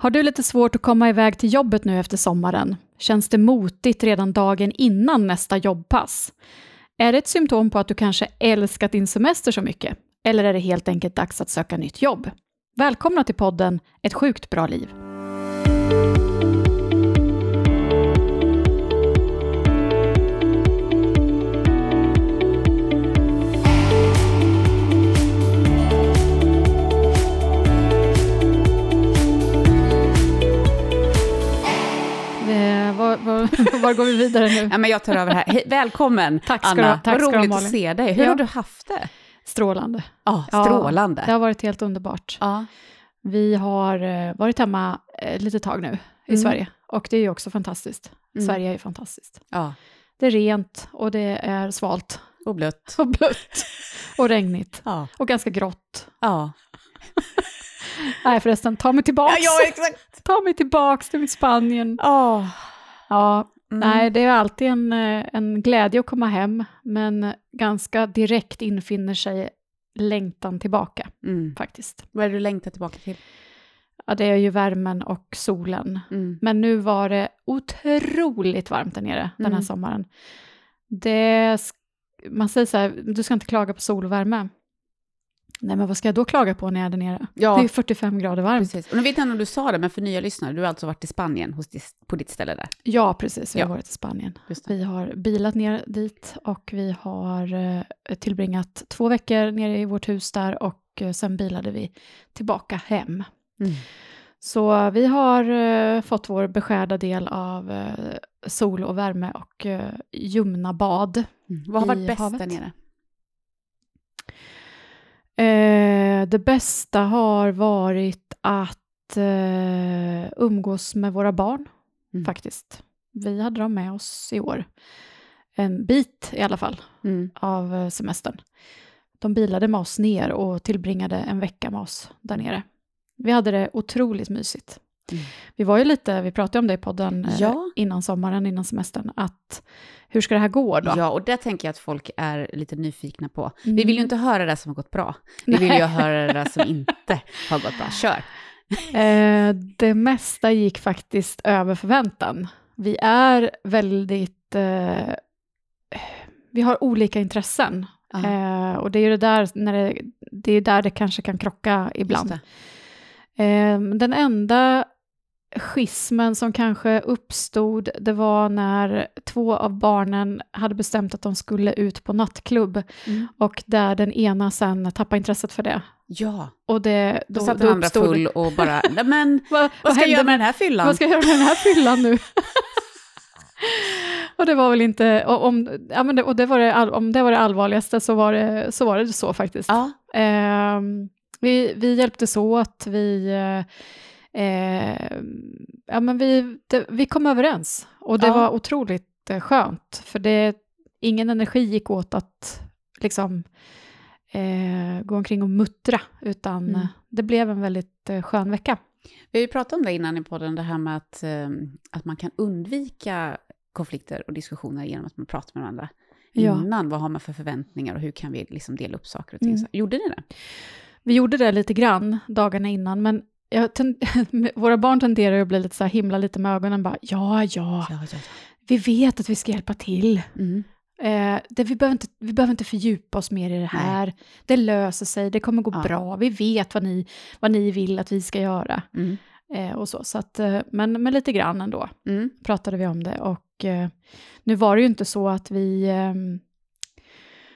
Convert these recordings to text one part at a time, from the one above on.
Har du lite svårt att komma iväg till jobbet nu efter sommaren? Känns det motigt redan dagen innan nästa jobbpass? Är det ett symptom på att du kanske älskat din semester så mycket? Eller är det helt enkelt dags att söka nytt jobb? Välkomna till podden Ett sjukt bra liv. var, går vi vidare nu? Ja, men jag tar över här. Hej, välkommen, Tack ska Anna. du- tack Vad roligt att se dig. Hur Ja. har du haft det? Strålande. Ja, Ja, strålande. Det har varit helt underbart. Ja. Vi har eh, varit hemma ett litet tag nu i Mm. Sverige och det är ju också fantastiskt. Mm. Sverige är ju fantastiskt. ja, Det är rent och det är svalt och blött. och blött och regnigt Ja. och ganska grått. Ja. Nej förresten, ta mig tillbaks. exakt. Ta mig tillbaks till Spanien. Ja. Ja, Mm. nej det är alltid en, eh, en glädje att komma hem men ganska direkt infinner sig längtan tillbaka Mm. faktiskt. Vad är det du längtar tillbaka till? Ja, det är ju värmen och solen. Mm. Men nu var det otroligt varmt där nere den här Mm. sommaren. Det, man säger så här, du ska inte klaga på sol och värme. Nej, men vad ska jag då klaga på när jag är där nere? Ja. Det är 45 grader varmt. Precis. Och nu vet jag inte om du sa det, men för nya lyssnare, du har alltså varit i Spanien hos på ditt ställe där. Ja, precis. Vi har Ja. varit i Spanien. Vi har bilat ner dit och vi har eh, tillbringat två veckor nere i vårt hus där och eh, sen bilade vi tillbaka hem. Mm. Så vi har eh, fått vår beskärda del av sol och värme och ljumna bad. Mm. Vad har varit bäst havet. där nere? Eh, det bästa har varit att eh, umgås med våra barn, Mm. faktiskt. Vi hade dem med oss i år. En bit i alla fall Mm. av eh, semestern. De bilade med oss ner och tillbringade en vecka med oss där nere. Vi hade det otroligt mysigt. Mm. Vi var ju lite, vi pratade om det i podden eh, Ja. innan sommaren, innan semestern, att hur ska det här gå då? Ja, och det tänker jag att folk är lite nyfikna på. Mm. Vi vill ju inte höra det som har gått bra. Vi vill ju höra det som inte har gått bra. Kör! Eh, det mesta gick faktiskt över förväntan. Vi är väldigt... Eh, vi har olika intressen. Eh, och det är ju det där, när det, det är där det kanske kan krocka ibland. Eh, den enda schismen som kanske uppstod, det var när två av barnen hade bestämt att de skulle ut på nattklubb Mm. och där den ena sen tappade intresset för det. Ja, Och det, då, då, satt den andra uppstod full och bara, men, vad, vad ska jag göra med den här fyllan? Vad ska jag göra med den här fyllan nu? och det var väl inte, och om, ja, men det, och det var det, all- om det var det allvarligaste så var det så, var det så faktiskt. Ja, Ehm, vi, vi hjälptes åt, vi, eh, eh, ja, men vi, det, vi kom överens. Och det Ja. var otroligt eh, skönt, för det, ingen energi gick åt att liksom, eh, gå omkring och muttra, utan Mm. det blev en väldigt eh, skön vecka. vi har ju pratat om det innan i podden, det här med att, eh, att man kan undvika konflikter och diskussioner genom att man pratar med varandra Ja. innan. Vad har man för förväntningar och hur kan vi liksom dela upp saker och ting? Mm. Gjorde ni det? Vi gjorde det lite grann dagarna innan, men våra barn tenderar att bli lite så här himla lite med ögonen bara ja, ja, Ja, ja, vi vet att vi ska hjälpa till. Mm. Eh, det, vi, behöver inte, vi behöver inte fördjupa oss mer i det här. Det löser sig, det kommer gå Ja. bra. Vi vet vad ni, vad ni vill att vi ska göra. Mm. Eh, och så. Så att, eh, men, men lite grann ändå Mm. pratade vi om det. Och eh, nu var det ju inte så att vi... ehm,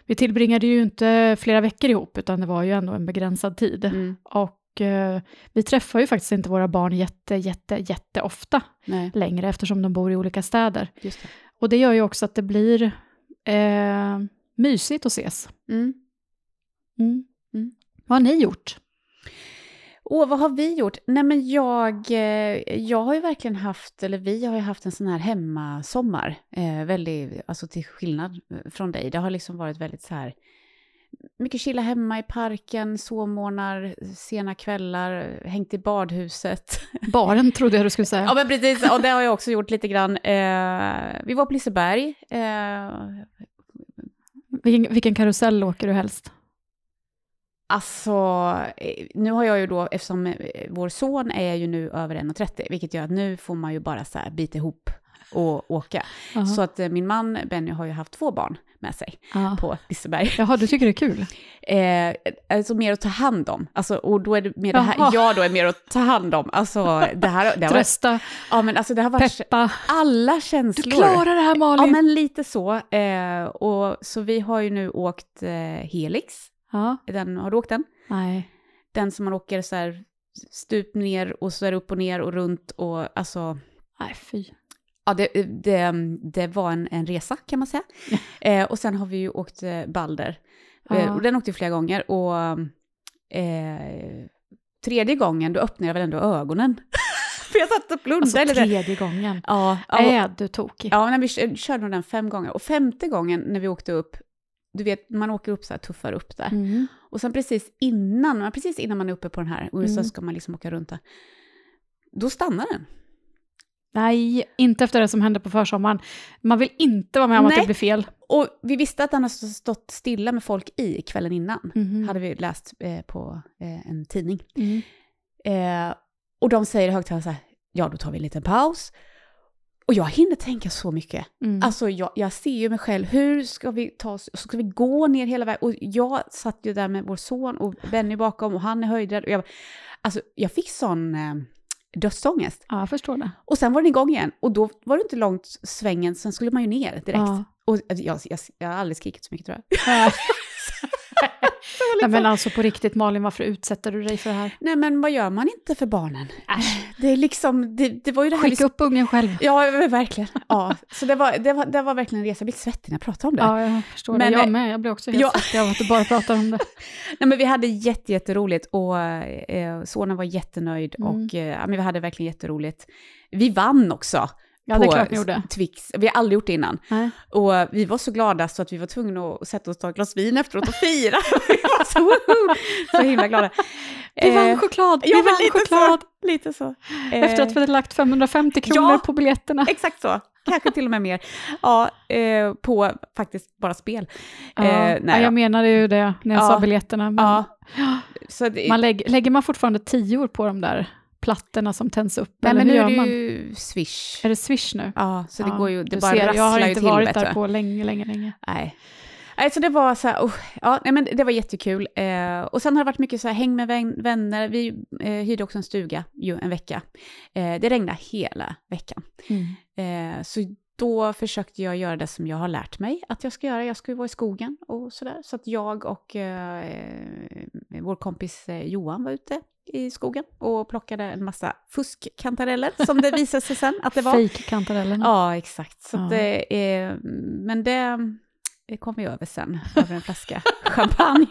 vi tillbringade ju inte flera veckor ihop, utan det var ju ändå en begränsad tid. Mm. Och vi träffar ju faktiskt inte våra barn jätte, jätte, jätte ofta Nej, längre, eftersom de bor i olika städer. det. Och det gör ju också att det blir eh, mysigt att ses. Mm. Mm. Mm. Vad har ni gjort? Åh, vad har vi gjort? Nej, men jag, eh, jag har ju verkligen haft, eller vi har ju haft en sån här hemmasommar. Eh, väldigt, alltså till skillnad från dig. Det har liksom varit väldigt så här, mycket chilla hemma i parken, sovmorgnar, sena kvällar, hängt i badhuset. Baren trodde jag du skulle säga. Ja, men precis, och det har jag också gjort lite grann. Eh, vi var på Liseberg. Eh, Vilken, vilken karusell åker du helst? Alltså, eh, nu har jag ju då, eftersom eh, vår son är ju nu över 1,30, vilket gör att nu får man ju bara så här bita ihop och åka. Aha. Så att eh, min man Benny har ju haft två barn med sig Ja. på Liseberg. Jaha, du tycker det är kul? Eh, alltså mer att ta hand om. Alltså, och då är det mer det här, jag då är mer att ta hand om. Alltså det här, det varit, Trösta, ja, men alltså, det har varit peppa. alla Du känslor. klarar det här Ja, Malin! men lite så. Eh, och, så vi har ju nu åkt eh, Helix. Ja. Den, har du åkt den? Nej. Den som man åker så här stup ner och så är det upp och ner och runt och alltså... Nej, fy. Ja, det, det, det var en, en resa kan man säga. Eh, och sen har vi ju åkt eh, Balder. Eh, Ja. och den åkte vi flera gånger och eh, tredje gången då öppnade jag väl ändå ögonen. För jag satt och blundade. Alltså tredje gången. Ja, ja, Är du tokig? ja men vi kö- körde nog den fem gånger. Och femte gången när vi åkte upp, du vet, man åker upp så här, tuffar upp där. Mm. Och sen precis innan, precis innan man är uppe på den här, och Mm. sen ska man liksom åka runt där, då stannar den. Nej, inte efter det som hände på försommaren. Man vill inte vara med om att Nej. det blir fel. Och vi visste att den har stått stilla med folk i kvällen innan. Mhm. Hade vi läst eh, på eh, en tidning. Mm. Eh, och de säger i högtalaren så här, ja då tar vi en liten paus. Och jag hinner tänka så mycket. Mm. Alltså jag, jag ser ju mig själv, hur ska vi ta oss, ska vi gå ner hela vägen? Och jag satt ju där med vår son och Benny bakom och han är höjdrädd. Och jag, alltså jag fick sån eh, dödsångest. Ja, jag förstår det. Och sen var den igång igen och då var det inte långt svängen, sen skulle man ju ner direkt. Ja. Och jag, jag, jag har aldrig skrikit så mycket tror jag. Liksom- Nej, men alltså på riktigt Malin, varför utsätter du dig för det här? Nej men vad gör man inte för barnen? Äsch. Det är liksom, det, det var ju det här... Skicka upp ungen själv. Ja, verkligen. Ja, så det var, det, var, det var verkligen en resa. Jag blir svettig när jag pratar om det. Ja, jag förstår Men, det. Jag med. Jag blir också helt ja. svettig av att du bara pratar om det. Nej, men vi hade jätte, jätteroligt och eh, sonen var jättenöjd Mm. och eh, vi hade verkligen jätteroligt. Vi vann också Ja, det är klart ni gjorde. Twix. Vi har aldrig gjort det innan. Nej. Och vi var så glada så att vi var tvungna att sätta oss och ta ett glas vin efteråt och fira. vi var så, så himla glada. Vi vann Eh, choklad! Vi ja, vann lite choklad! Så, lite så. Efter Eh, att vi hade lagt 550 kronor Ja. på biljetterna. Exakt så. Kanske till och med mer. Ja, eh, på faktiskt bara spel. Ja, Eh, nej, jag menade ju det när jag Ja. sa biljetterna. Men Ja. Så det, man lägger, lägger man fortfarande tior på de där plattorna som tänds upp? nej, eller men hur nu är det ju Swish. Är det Swish nu? Ja, så det Ja, går ju, det bara ser, rasslar Jag har inte varit där på länge, länge, länge. Nej. Nej, så det var så här, oh, ja, nej, men det var jättekul. Eh, och sen har det varit mycket så här, häng med vän, vänner. Vi eh, hyrde också en stuga ju en vecka. Eh, det regnade hela veckan. Mm. Eh, så då försökte jag göra det som jag har lärt mig att jag ska göra. Jag ska ju vara i skogen och sådär. Så att jag och eh, eh, vår kompis eh, Johan var ute i skogen och plockade en massa fuskkantareller som det visade sig sen att det var. Fake-kantarellerna. Ja, exakt. Så Ja. det är, men det, det kom vi över sen, över en flaska champagne.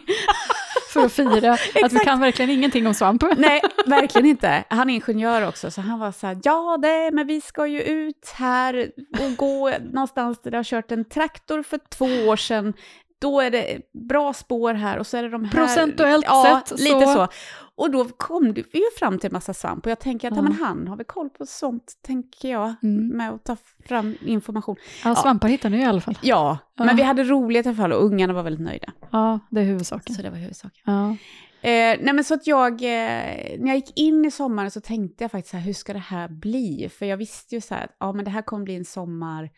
För att fira att vi kan verkligen ingenting om svamp. Nej, verkligen inte. Han är ingenjör också, så han var så här, ja det, men vi ska ju ut här och gå någonstans där det har kört en traktor för två år sedan. Då är det bra spår här och så är det de här... Procentuellt ja, sett lite så. Och då kom vi ju fram till en massa svamp och jag tänker att Ja. ja. men han har väl koll på sånt, tänker jag, Mm. med att ta fram information. Ja, svampar hittar ni i alla fall. Ja, Ja. men vi hade roligt i alla fall och ungarna var väldigt nöjda. Ja, det är huvudsaken. Så det var huvudsaken. Ja. Eh, nej men så att jag, eh, när jag gick in i sommaren så tänkte jag faktiskt så här, hur ska det här bli? För jag visste ju så här, att ja men det här kommer bli en sommar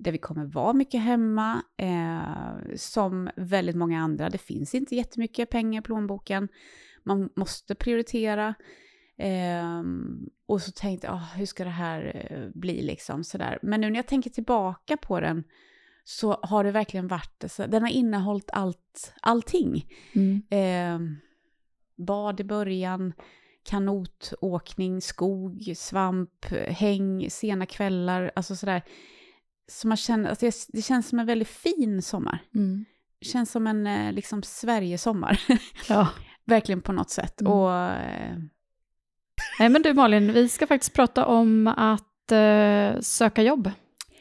där vi kommer vara mycket hemma, eh, som väldigt många andra. Det finns inte jättemycket pengar i plånboken, man måste prioritera. Eh, och så tänkte jag, ah, hur ska det här eh, bli liksom sådär. Men nu när jag tänker tillbaka på den så har det verkligen varit, så, den har innehållit allt, allting. Mm. Eh, bad i början, kanotåkning, skog, svamp, häng, sena kvällar, alltså sådär. Så man känner, alltså det, känns som en väldigt fin sommar. Mm. Det känns som en eh, liksom Sverigesommar, Ja. verkligen på något sätt. Mm. Och, eh, Nej men du Malin, vi ska faktiskt prata om att eh, söka jobb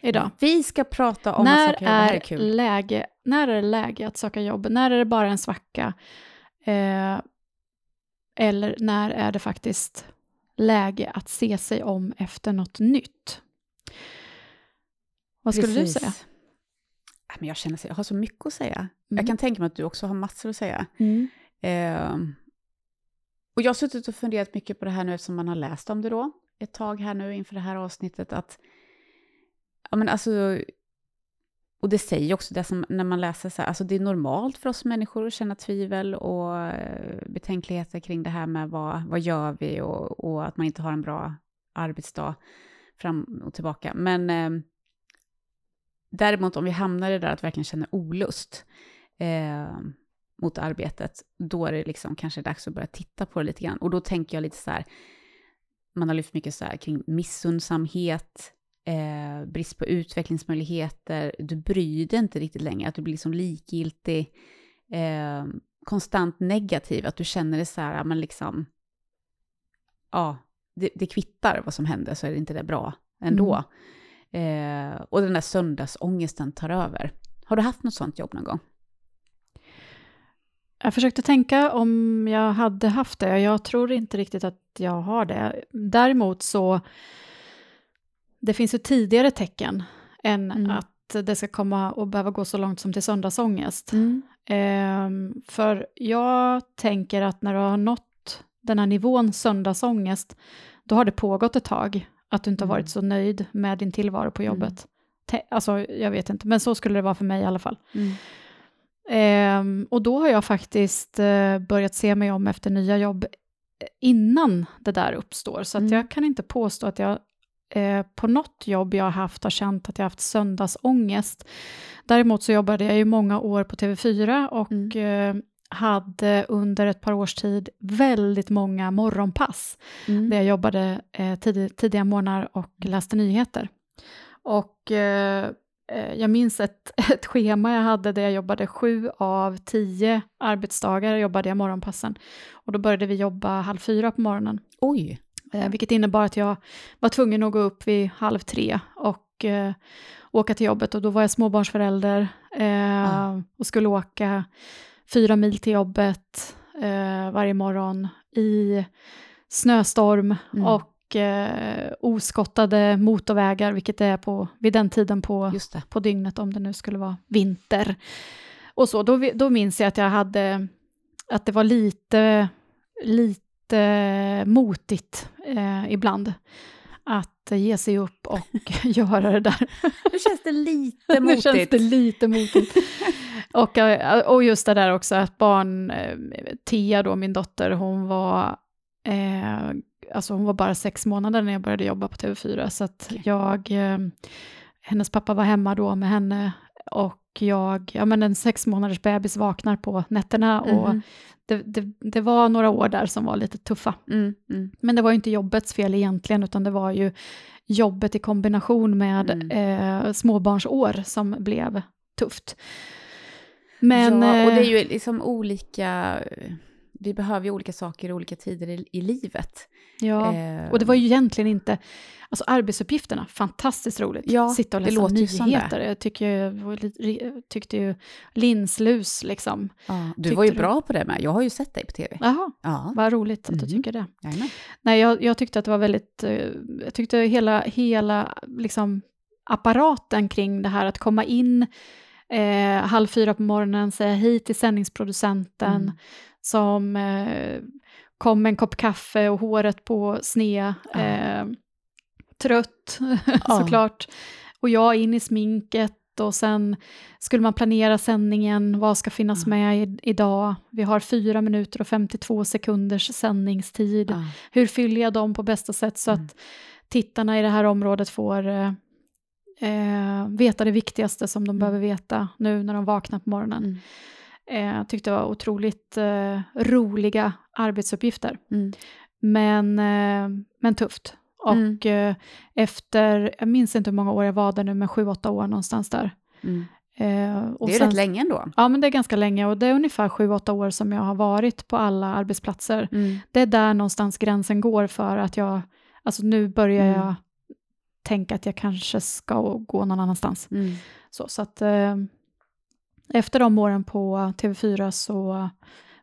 idag. vi ska prata om när, saker det här är är kul. läge, när är det läge att söka jobb? När är det bara en svacka? Eh, eller när är det faktiskt läge att se sig om efter något nytt? Vad skulle Precis. du säga? Ja, Men jag känner så, jag har så mycket att säga. Mm. Jag kan tänka mig att du också har massor att säga. Mm. Eh, och jag har suttit och funderat mycket på det här nu eftersom man har läst om det då ett tag här nu inför det här avsnittet att ja men alltså och det säger också det som när man läser så här, alltså det är normalt för oss människor att känna tvivel och eh, betänkligheter kring det här med vad, vad gör vi och, och att man inte har en bra arbetsdag fram och tillbaka. Men eh, däremot om vi hamnar i det där att verkligen känna olust eh, mot arbetet, då är det liksom kanske dags att börja titta på det lite grann. Och då tänker jag lite så här, man har lyft mycket så här kring missundsamhet, eh, brist på utvecklingsmöjligheter, du bryr dig inte riktigt längre, att du blir liksom likgiltig, eh, konstant negativ, att du känner det så här, men liksom, ja, det, det kvittar vad som händer så är det inte det bra ändå. Mm. Eh, och den där söndagsångesten tar över. Har du haft något sånt jobb någon gång? Jag försökte tänka om jag hade haft det. Jag tror inte riktigt att jag har det. Däremot så, det finns ju tidigare tecken än mm. att det ska komma och behöva gå så långt som till söndagsångest. Mm. Um, för jag tänker att när du har nått den här nivån söndagsångest, då har det pågått ett tag, att du inte har varit mm. så nöjd med din tillvaro på jobbet. Mm. Alltså, jag vet inte, men så skulle det vara för mig i alla fall. Mm. Um, och då har jag faktiskt uh, börjat se mig om efter nya jobb innan det där uppstår. Så mm. jag kan inte påstå att jag uh, på något jobb jag har haft har känt att jag haft söndagsångest. Däremot så jobbade jag ju många år på TV4 och mm. uh, hade under ett par års tid väldigt många morgonpass mm. där jag jobbade tid, tidiga morgnar och läste nyheter. Och Eh, jag minns ett, ett schema jag hade där jag jobbade sju av tio arbetsdagar jobbade jag morgonpassen. Och då började vi jobba halv fyra på morgonen. Oj! Eh, vilket innebar att jag var tvungen att gå upp vid halv tre och eh, åka till jobbet. Och då var jag småbarnsförälder eh, ah. och skulle åka fyra mil till jobbet eh, varje morgon i snöstorm mm. och eh, oskottade motorvägar, vilket det är på, vid den tiden på, på dygnet, om det nu skulle vara vinter. Och så, då, då minns jag att jag hade, att det var lite, lite motigt eh, ibland att ge sig upp och göra det där. Nu känns det lite motigt. nu känns det lite motigt. Och, eh, och just det där också att barn, eh, Tia då, min dotter, hon var eh, alltså hon var bara sex månader när jag började jobba på TV4, så att okay. jag, eh, hennes pappa var hemma då med henne och jag, ja men en sex månaders bebis vaknar på nätterna mm. och mhm. det, det, det, var några år där som var lite tuffa. Mm, mm. Men det var ju inte jobbets fel egentligen, utan det var ju jobbet i kombination med mm. eh, småbarnsår som blev tufft. Men, ja, och det är ju eh, liksom olika vi behöver ju olika saker i olika tider i, i livet. Ja, eh, och det var ju egentligen inte... Alltså arbetsuppgifterna, fantastiskt roligt. Ja, Sitta och läsa nyheter. Jag tycker, tyckte ju linslus liksom. Ja, du var ju bra du... på det med, jag har ju sett dig på tv. Jaha, ja. vad roligt att mm. du tycker det. Jajamän. Nej, jag, jag tyckte att det var väldigt... Eh, jag tyckte hela, hela liksom, apparaten kring det här att komma in eh, halv fyra på morgonen, säga hej till sändningsproducenten, mm som eh, kom med en kopp kaffe och håret på sned, ja. eh, trött ja. såklart. Och jag in i sminket och sen skulle man planera sändningen, vad ska finnas ja. med i, idag? Vi har fyra minuter och 52 sekunders sändningstid. Ja. Hur fyller jag dem på bästa sätt så mm. att tittarna i det här området får eh, eh veta det viktigaste som de mm. behöver veta nu när de vaknar på morgonen. Mm. Eh, tyckte det var otroligt eh, roliga arbetsuppgifter. Mm. Men, eh, men tufft. Och mm. efter, jag minns inte hur många år jag var där nu, men sju, åtta år någonstans där. Mm. Eh, det är sen, rätt länge ändå. Ja, men det är ganska länge och det är ungefär sju, åtta år som jag har varit på alla arbetsplatser. Mm. Det är där någonstans gränsen går för att jag, alltså nu börjar mm. jag tänka att jag kanske ska gå någon annanstans. Mm. Så, så att eh, efter de åren på TV4 så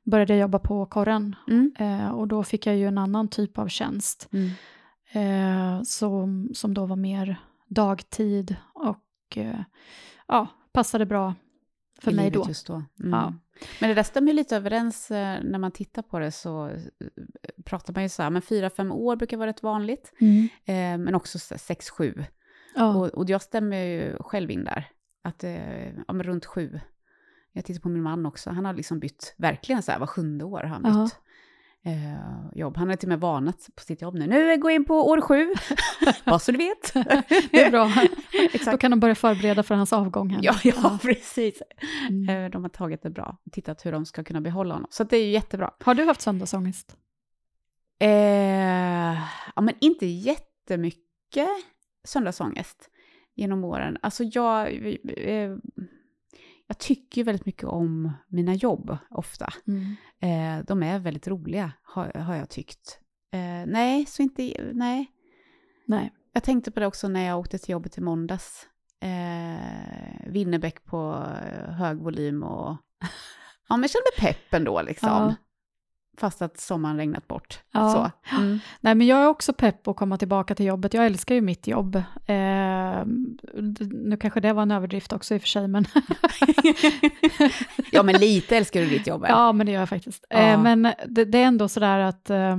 började jag jobba på korren mm. eh, och då fick jag ju en annan typ av tjänst mm. eh, som, som då var mer dagtid och eh, ja, passade bra för mig då. Just då. Mm. Ja. Men det där stämmer ju lite överens eh, när man tittar på det så eh, pratar man ju så här, men fyra, fem år brukar vara rätt vanligt, eh, men också sex, sju. Ja. Och, och jag stämmer ju själv in där, att eh, ja, runt sju. Jag tittar på min man också, han har liksom bytt, verkligen så här, var sjunde år har han bytt. Ja. Eh, jobb. Han har till och med varnat på sitt jobb nu. Nu går jag in på år sju, bara så du vet. Det är bra. Då Exakt. kan de börja förbereda för hans avgång. Här. Ja, ja, precis. Mm. Eh, De har tagit det bra, tittat hur de ska kunna behålla honom. Så det är ju jättebra. Har du haft söndagsångest? Eh, ja, men inte jättemycket söndagsångest genom åren. Alltså jag, eh, jag tycker ju väldigt mycket om mina jobb ofta. Mm. Eh, de är väldigt roliga, har, har jag tyckt. Eh, nej, så inte, nej. Nej. Jag tänkte på det också när jag åkte till jobbet i måndags. Eh, Winnerbäck på eh, hög volym och... Ja, men jag kände pepp ändå liksom. Ja. Fast att sommaren regnat bort. Ja. Så. Mm. Nej, men jag är också pepp på att komma tillbaka till jobbet. Jag älskar ju mitt jobb. Eh, nu kanske det var en överdrift också i och för sig, men ja, men lite älskar du ditt jobb. ja, men det gör jag faktiskt. Ja. Eh, men det, det är ändå sådär att, eh,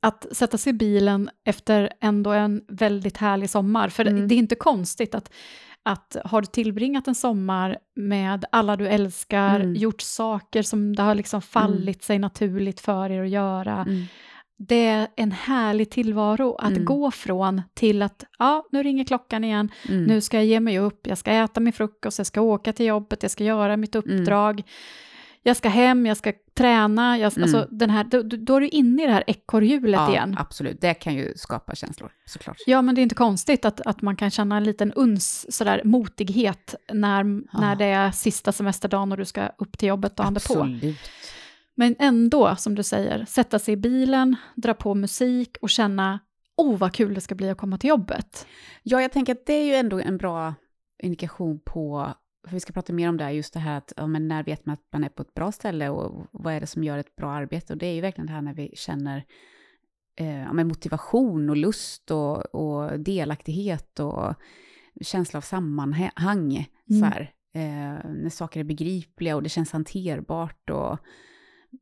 att sätta sig i bilen efter ändå en väldigt härlig sommar, för Mm. det är inte konstigt att att har du tillbringat en sommar med alla du älskar, Mm. gjort saker som det har liksom fallit sig naturligt för er att göra, Mm. det är en härlig tillvaro att Mm. gå från till att ja, nu ringer klockan igen, Mm. nu ska jag ge mig upp, jag ska äta min frukost, jag ska åka till jobbet, jag ska göra mitt uppdrag, jag ska hem, jag ska träna, jag, Mm. alltså den här, då, då är du inne i det här ekorrhjulet ja, igen. absolut. Det kan ju skapa känslor, såklart. Ja, men det är inte konstigt att, att man kan känna en liten uns sådär motighet när, när det är sista semesterdagen och du ska upp till jobbet dagen därpå. Men ändå, som du säger, sätta sig i bilen, dra på musik och känna oh vad kul det ska bli att komma till jobbet. Ja, jag tänker att det är ju ändå en bra indikation på, för vi ska prata mer om det här, just det här att ja, men när vet man att man är på ett bra ställe och vad är det som gör ett bra arbete? Och det är ju verkligen det här när vi känner eh, ja, men motivation och lust och, och delaktighet och känsla av sammanhang. Så Mm. här, eh, när saker är begripliga och det känns hanterbart och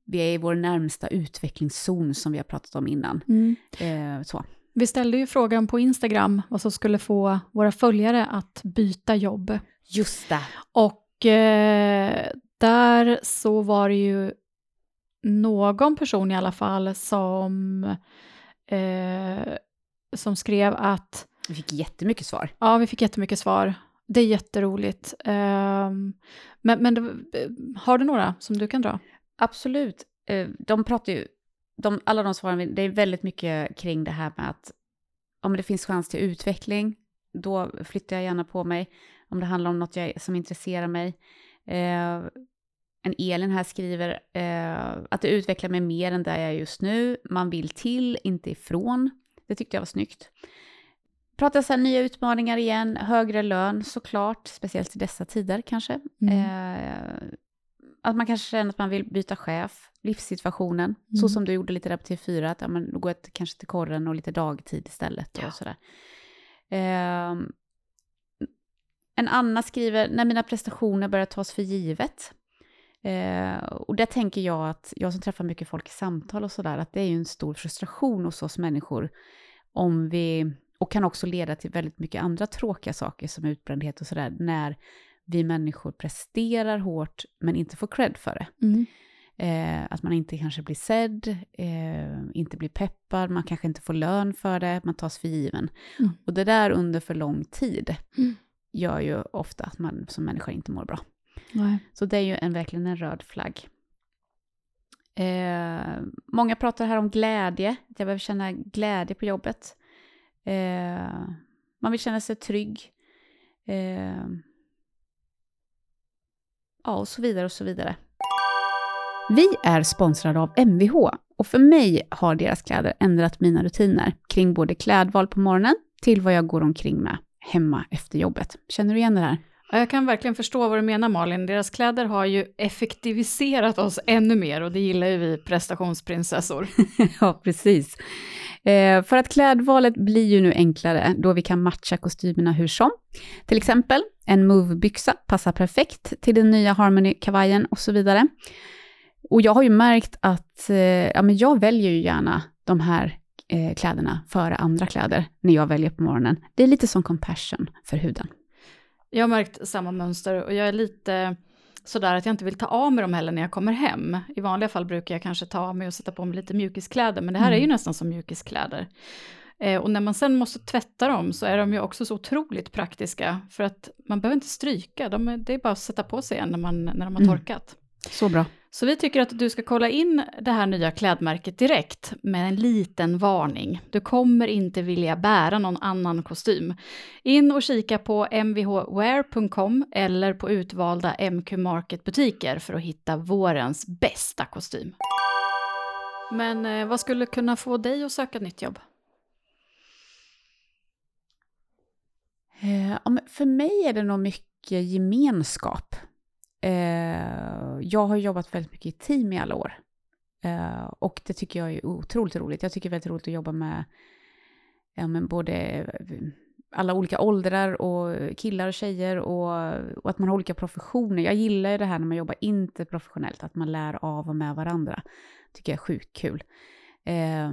vi är i vår närmsta utvecklingszon som vi har pratat om innan. Eh, så. Vi ställde ju frågan på Instagram vad som skulle få våra följare att byta jobb. Just det. Och eh, där så var det ju någon person i alla fall som, eh, som skrev att Vi fick jättemycket svar. ja, vi fick jättemycket svar. Det är jätteroligt. Ehm, men men det, har du några som du kan dra? Absolut. Eh, De pratar ju, de, alla de svaren, det är väldigt mycket kring det här med att om det finns chans till utveckling, då flyttar jag gärna på mig. Om det handlar om något jag, som intresserar mig. Eh, en Elin här skriver eh, att det utvecklar mig mer än där jag är just nu. Man vill till, inte ifrån. Det tyckte jag var snyggt. Pratar så här nya utmaningar igen, högre lön såklart, speciellt i dessa tider kanske. Mm. Eh, att man kanske känner att man vill byta chef, livssituationen, så Mm. som du gjorde lite där på TV4, att ja, men, jag till- kanske till korren och lite dagtid istället. Och Ja. sådär. Eh, en Anna skriver, när mina prestationer börjar tas för givet. Eh, och där tänker jag att, jag som träffar mycket folk i samtal och sådär, att det är ju en stor frustration hos oss människor om vi, och kan också leda till väldigt mycket andra tråkiga saker som utbrändhet och sådär, när vi människor presterar hårt men inte får cred för det. Mm. Eh, att man inte kanske blir sedd, eh, inte blir peppad, man kanske inte får lön för det, man tas för given. Mm. Och det där under för lång tid Mm. Gör ju ofta att man som människa inte mår bra. Nej. Så det är ju en, verkligen en röd flagg. Eh, många pratar här om glädje, att jag behöver känna glädje på jobbet. Eh, man vill känna sig trygg. Eh, ja, och så vidare och så vidare. Vi är sponsrade av Mvh och för mig har deras kläder ändrat mina rutiner kring både klädval på morgonen till vad jag går omkring med hemma efter jobbet. Känner du igen det här? Ja, Jag kan verkligen förstå vad du menar Malin. Deras kläder har ju effektiviserat oss ännu mer och det gillar ju vi prestationsprinsessor. ja, precis. Eh, för att klädvalet blir ju nu enklare då vi kan matcha kostymerna hur som. Till exempel En Move-byxa passar perfekt till den nya Harmony-kavajen och så vidare. Och jag har ju märkt att eh, ja, men jag väljer ju gärna de här eh, kläderna före andra kläder när jag väljer på morgonen. Det är lite som compassion för huden. Jag har märkt samma mönster och jag är lite sådär att jag inte vill ta av mig dem heller när jag kommer hem. I vanliga fall brukar jag kanske ta av mig och sätta på mig lite mjukiskläder, men det här mm. är ju mm. nästan som mjukiskläder. Eh, och när man sen måste tvätta dem så är de ju också så otroligt praktiska, för att man behöver inte stryka, de är, det är bara att sätta på sig igen när, man, när de har mm. torkat. Så bra. Så vi tycker att du ska kolla in det här nya klädmärket direkt med en liten varning. Du kommer inte vilja bära någon annan kostym. In och kika på mvhwear.com eller på utvalda MQ Market-butiker för att hitta vårens bästa kostym. Men eh, vad skulle kunna få dig att söka nytt jobb? Eh, för mig är det nog mycket gemenskap. Eh, jag har jobbat väldigt mycket i team i alla år. Eh, och det tycker jag är otroligt roligt. Jag tycker det är väldigt roligt att jobba med, ja, men både eh, alla olika åldrar och killar och tjejer och, och, att man har olika professioner. Jag gillar det här när man jobbar interprofessionellt, att man lär av och med varandra. tycker jag är sjukt kul. Eh,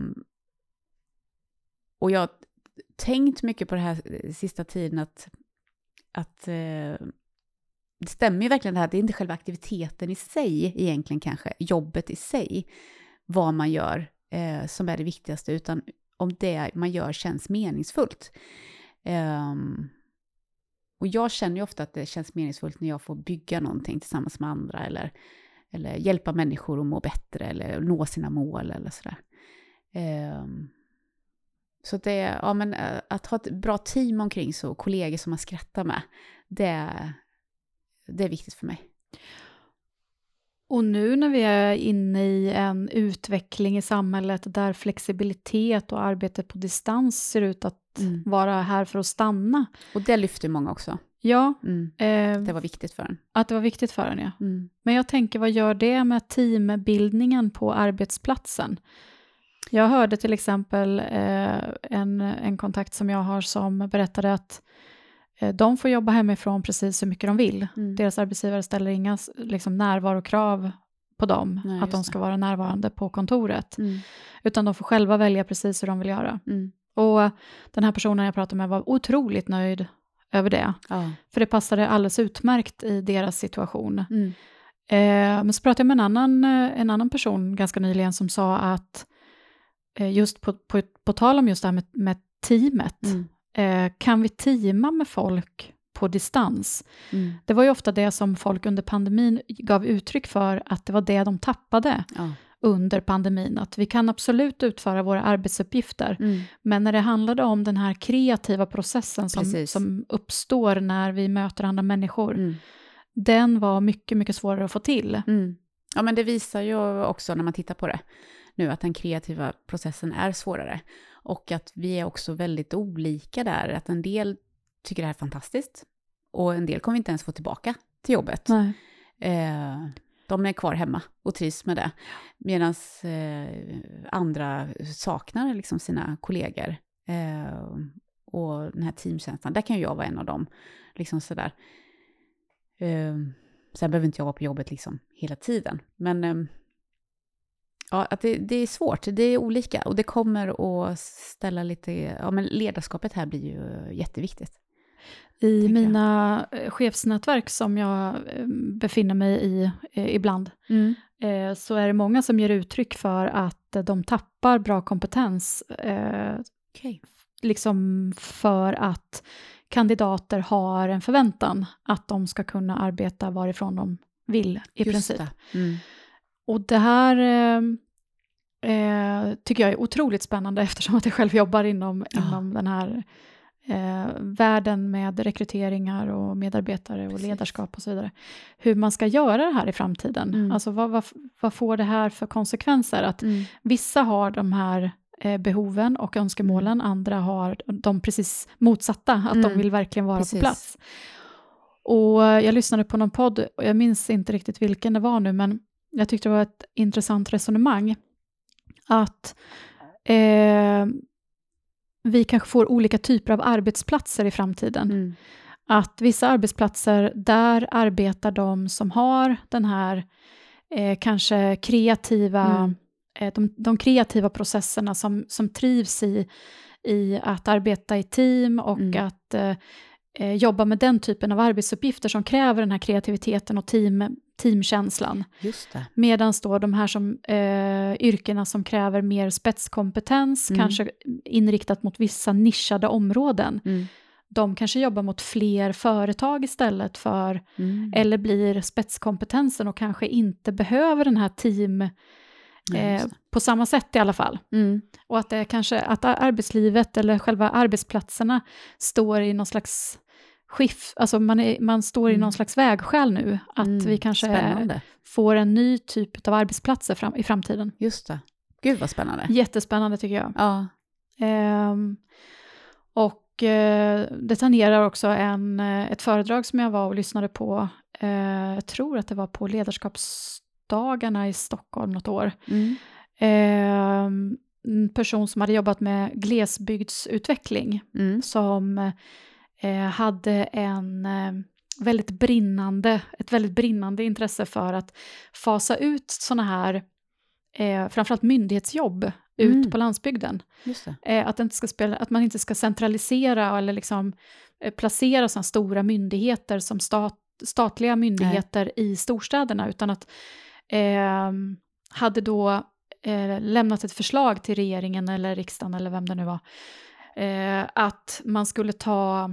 och jag har tänkt mycket på det här eh, sista tiden att, att eh, det stämmer ju verkligen det här, det är inte själva aktiviteten i sig egentligen kanske, jobbet i sig, vad man gör eh, som är det viktigaste, utan om det man gör känns meningsfullt. Um, och jag känner ju ofta att det känns meningsfullt när jag får bygga någonting tillsammans med andra, eller, eller hjälpa människor att må bättre, eller nå sina mål, eller sådär. Um, så det, ja men eh, att ha ett bra team omkring sig och kollegor som man skrattar med, det, det är viktigt för mig. Och nu när vi är inne i en utveckling i samhället där flexibilitet och arbete på distans ser ut att mm. vara här för att stanna. Och det lyfter många också. Ja. Mm. Eh, det var viktigt för en. Att det var viktigt för en, ja. Mm. Men jag tänker, vad gör det med teambildningen på arbetsplatsen? Jag hörde till exempel eh, en, en kontakt som jag har som berättade att de får jobba hemifrån precis hur mycket de vill. Mm. Deras arbetsgivare ställer inga liksom, närvarokrav på dem, Nej, att de ska det. vara närvarande på kontoret. Mm. Utan de får själva välja precis hur de vill göra. Mm. Och den här personen jag pratade med var otroligt nöjd över det. Ja. För det passade alldeles utmärkt i deras situation. Mm. Eh, men så pratade jag med en annan, eh, en annan person ganska nyligen som sa att eh, just på, på, på tal om just det här med, med teamet, mm eh, kan vi teama med folk på distans? Mm. Det var ju ofta det som folk under pandemin gav uttryck för, att det var det de tappade ja. under pandemin. Att vi kan absolut utföra våra arbetsuppgifter, mm. men när det handlade om den här kreativa processen som, som uppstår när vi möter andra människor, mm. den var mycket, mycket svårare att få till. Mm. Ja, men det visar ju också när man tittar på det nu, att den kreativa processen är svårare. Och att vi är också väldigt olika där, att en del tycker det här är fantastiskt och en del kommer inte ens få tillbaka till jobbet. Eh, de är kvar hemma och trivs med det. Medan eh, andra saknar liksom sina kollegor. Eh, och den här teamkänslan, där kan jag vara en av dem. Liksom sådär. Eh, sen behöver inte jag vara på jobbet liksom hela tiden. Men eh, Ja, att det, det, är svårt, det är olika och det kommer att ställa lite, ja men ledarskapet här blir ju jätteviktigt. I mina jag. Eh, chefsnätverk som jag eh, befinner mig i eh, ibland, mm. så är det många som ger uttryck för att de tappar bra kompetens, okay. liksom för att kandidater har en förväntan att de ska kunna arbeta varifrån de vill i Just princip. Mm. Och det här eh, eh, tycker jag är otroligt spännande eftersom att jag själv jobbar inom, ja. inom den här eh, världen med rekryteringar och medarbetare och Precis. ledarskap och så vidare. Hur man ska göra det här i framtiden. Mm. Alltså vad, vad, vad, får det här för konsekvenser? Att mm. vissa har de här eh, behoven och önskemålen, mm. andra har de precis motsatta, att de mm. vill verkligen vara Precis. på plats. Och jag lyssnade på någon podd, och jag minns inte riktigt vilken det var nu, men jag tyckte det var ett intressant resonemang, att eh, vi kanske får olika typer av arbetsplatser i framtiden. Mm. Att vissa arbetsplatser, där arbetar de som har den här eh, kanske kreativa, Mm. eh, de, de kreativa processerna som, som trivs i, i att arbeta i team och Mm. att eh, jobba med den typen av arbetsuppgifter som kräver den här kreativiteten och team, teamkänslan. Medan då de här som, eh, yrkena som kräver mer spetskompetens, Mm. kanske inriktat mot vissa nischade områden, Mm. de kanske jobbar mot fler företag istället för, Mm. eller blir spetskompetensen och kanske inte behöver den här team eh, på samma sätt i alla fall. Mm. Och att det kanske att arbetslivet eller själva arbetsplatserna står i någon slags skiff, alltså man, är, man står i Mm. någon slags vägskäl nu, att Mm. vi kanske Spännande. får en ny typ av arbetsplatser fram, i framtiden. Just det. Gud vad spännande. Jättespännande tycker jag. Ja. Ehm, och eh, det tangerar också en, eh, ett föredrag som jag var och lyssnade på, eh, jag tror att det var på ledarskapsdagarna i Stockholm något år. Mm. Ehm, en person som hade jobbat med glesbygdsutveckling Mm. som hade en eh, väldigt brinnande, ett väldigt brinnande intresse för att fasa ut sådana här, eh, framförallt myndighetsjobb, ut Mm. på landsbygden. Eh, att, det inte ska spela, att man inte ska centralisera eller liksom, eh, placera sådana stora myndigheter som stat, statliga myndigheter i storstäderna, utan att eh, hade då eh, lämnat ett förslag till regeringen eller riksdagen eller vem det nu var, eh, att man skulle ta